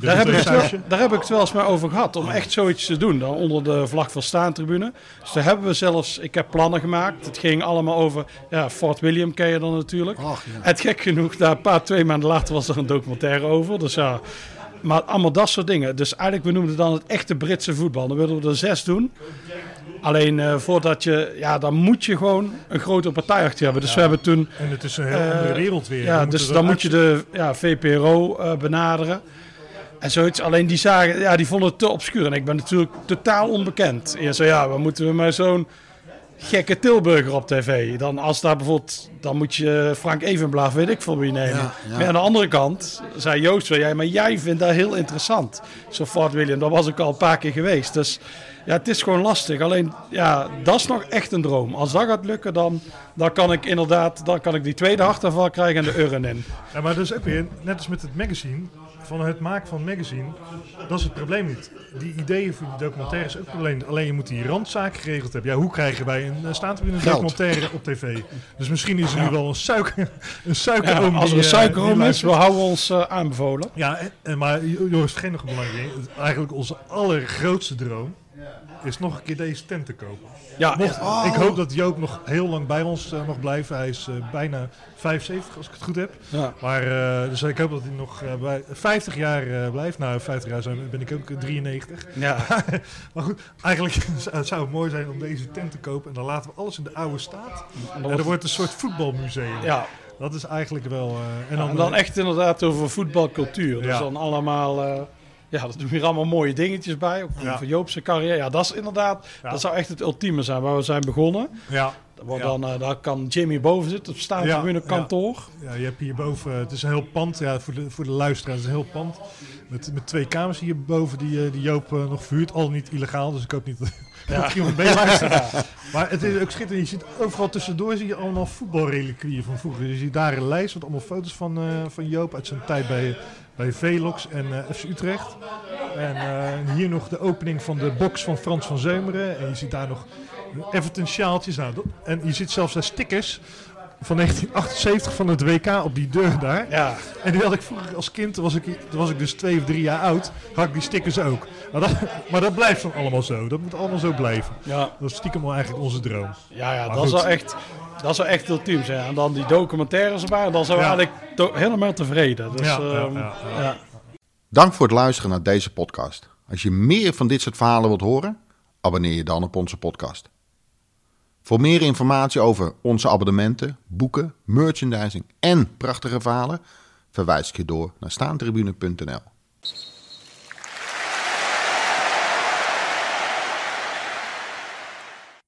Daar heb, wel, daar heb ik het wel eens mee over gehad, om echt zoiets te doen. Dan onder de vlag van staantribune. Dus daar hebben we zelfs, ik heb plannen gemaakt. Het ging allemaal over, ja, Fort William ken je dan natuurlijk. Ach, ja. Het gek genoeg, daar een paar, twee maanden later was er een documentaire over. Dus ja, maar allemaal dat soort dingen. Dus eigenlijk, we noemen het dan het echte Britse voetbal. Dan willen we er zes doen. Alleen eh, voordat je, ja, dan moet je gewoon een grote partij achter hebben. Dus we hebben toen, En het is een heel Eh, andere wereld weer. ja, We dus dan moet je de ja, VPRO eh, benaderen. En zoiets. Alleen die zagen, ja, die vonden het te obscuur. En ik ben natuurlijk totaal onbekend. Eerst zo, ja, wat moeten we met zo'n gekke Tilburger op tv. Dan als daar bijvoorbeeld, dan moet je Frank Evenblaaf, weet ik veel wie nemen. Ja, ja. Maar aan de andere kant zei Joost wel, jij, maar jij vindt dat heel interessant. Zo Fort William, dat was ik al een paar keer geweest. Dus ja, het is gewoon lastig. Alleen, ja, dat is nog echt een droom. Als dat gaat lukken, dan, dan kan ik inderdaad, dan kan ik die tweede hartaanval krijgen en de urn in. Ja, maar dat is ook weer, net als met het magazine, van het maken van het magazine, dat is het probleem niet. Die ideeën voor die documentaire is ook het probleem. Alleen je moet die randzaak geregeld hebben. Ja, hoe krijgen wij een uh, staantribune documentaire op tv? Dus misschien is er nu wel een, suiker, een Ja, suikeroom. als er een eh, suikeroom is, we houden ons eh, aanbevolen. Ja, maar Jo- Joris, vergeet nog een belangrijk ding. Eigenlijk onze allergrootste droom is nog een keer deze tent te kopen. Ja, Mocht, Ik hoop dat Joop nog heel lang bij ons eh, mag blijven. Hij is eh, bijna 75, als ik het goed heb. ja. Maar, eh, dus ik hoop dat hij nog eh, bij 50 jaar eh, blijft. Nou, 50 jaar zijn, ben ik ook eh, 93. ja. Maar goed, eigenlijk zou- zou het mooi zijn om deze tent te kopen. En dan laten we alles in de oude staat. En En dan, er wordt een soort voetbalmuseum. ja. Dat is eigenlijk wel... eh, En dan, en dan echt inderdaad over voetbalcultuur. Dus Ja. dan allemaal, eh, ja, dat doen hier allemaal mooie dingetjes bij. Ook Ja. voor Joopse carrière. Ja, dat is inderdaad, Ja. dat zou echt het ultieme zijn waar we zijn begonnen. Ja, Ja. dan, eh, daar kan Jimmy boven zitten op staan Ja, in een ja. kantoor. Ja, je hebt hierboven, het is een heel pand, ja, voor, de, voor de luisteraars, het is een heel pand. Met, met twee kamers hierboven die, eh, die Joop eh, nog verhuurt. Al niet illegaal, dus ik hoop niet dat, dat iemand meeluistert. Maar het is ook schitterend. Je ziet overal tussendoor zie je allemaal voetbalreliquieën van vroeger. Je ziet daar een lijst met allemaal foto's van, van Joop uit zijn tijd bij, bij Velox en eh, FC Utrecht. En eh, hier nog de opening van de box van Frans van Zeumeren. En je ziet daar nog Everton sjaaltjes. Nou, en je ziet zelfs daar stickers van 1978 van het WK op die deur daar. Ja, En die had ik vroeger als kind, toen was ik, toen was ik dus twee of drie jaar oud, had ik die stickers ook. Maar dat, maar dat blijft dan allemaal zo. Dat moet allemaal zo blijven. ja, Dat is stiekem wel eigenlijk onze droom. ja, ja Maar dat, goed. zou echt, dat zou echt ultiem zijn. En dan die documentaires erbij, dan zijn we Ja. eigenlijk helemaal tevreden. Dus, Ja, ja, ja. ja. Dank voor het luisteren naar deze podcast. Als je meer van dit soort verhalen wilt horen, abonneer je dan op onze podcast. Voor meer informatie over onze abonnementen, boeken, merchandising en prachtige verhalen, verwijs ik je door naar staantribune.nl.